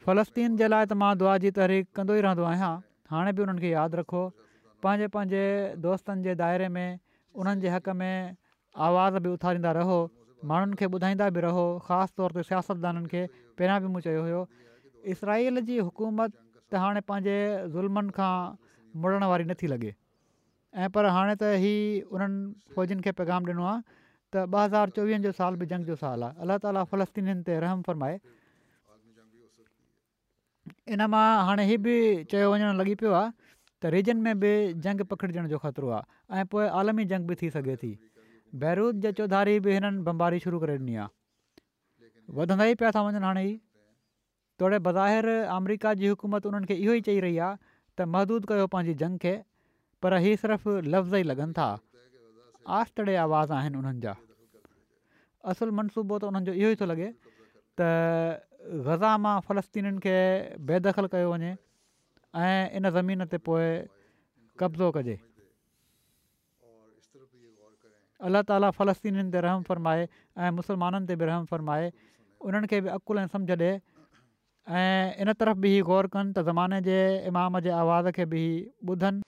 फ़लस्तीन जे लाइ त मां दुआ जी तहरीक कंदो ई रहंदो आहियां हाणे बि उन्हनि खे यादि रखो पंहिंजे पंहिंजे दोस्तनि जे दाइरे में उन्हनि जे हक़ में आवाज़ बि उथारींदा रहो माण्हुनि खे ॿुधाईंदा बि रहो ख़ासि तौर ते सियासतदाननि खे पहिरियां बि मूं चयो हुयो इसराइल जी हुकूमत त हाणे पंहिंजे ज़ुल्मनि खां मुड़ण वारी नथी लॻे ऐं पर हाणे त ई उन्हनि फ़ौजन खे पैगाम ॾिनो आहे त ॿ हज़ार चोवीहनि जो साल बि जंग जो साल आहे अलाह ताली फ़लस्तीननि ते रहम फ़रमाए इन मां हाणे हीअ बि चयो वञणु लॻी पियो आहे त रीजन में बि जंग पखिड़िजण जो ख़तरो आहे ऐं पोइ आलमी जंग बि थी सघे थी बहिरूत जे चौधारी बि हिननि बमबारी शुरू करे ॾिनी आहे वधंदा ई पिया था वञनि हाणे ई तोड़े बज़ाहिर अमरीका जी हुकूमत उन्हनि खे इहो ई चई रही आहे त महदूद कयो पंहिंजी जंग खे पर ही सिर्फ़ु लफ़्ज़ ई लॻनि था आस्ते आवाज़ आहिनि उन्हनि जा असुलु मनसूबो त उन्हनि जो इहो ई थो लॻे त ग़ज़ा मां फ़लस्तीनीनि खे बेदख़ल कयो वञे इन ज़मीन ते पोइ कब्ज़ो कजे अलाह ताला फ़लस्तीनीनि ते रहम फ़रमाए ऐं मुस्लमाननि ते बि रहम फ़रमाए उन्हनि खे बि अक़ुलु ऐं समुझ ॾिए ऐं इन तरफ़ बि हीउ ग़ौरु कनि त ज़माने जे इमाम जे आवाज़ खे बि ई ॿुधनि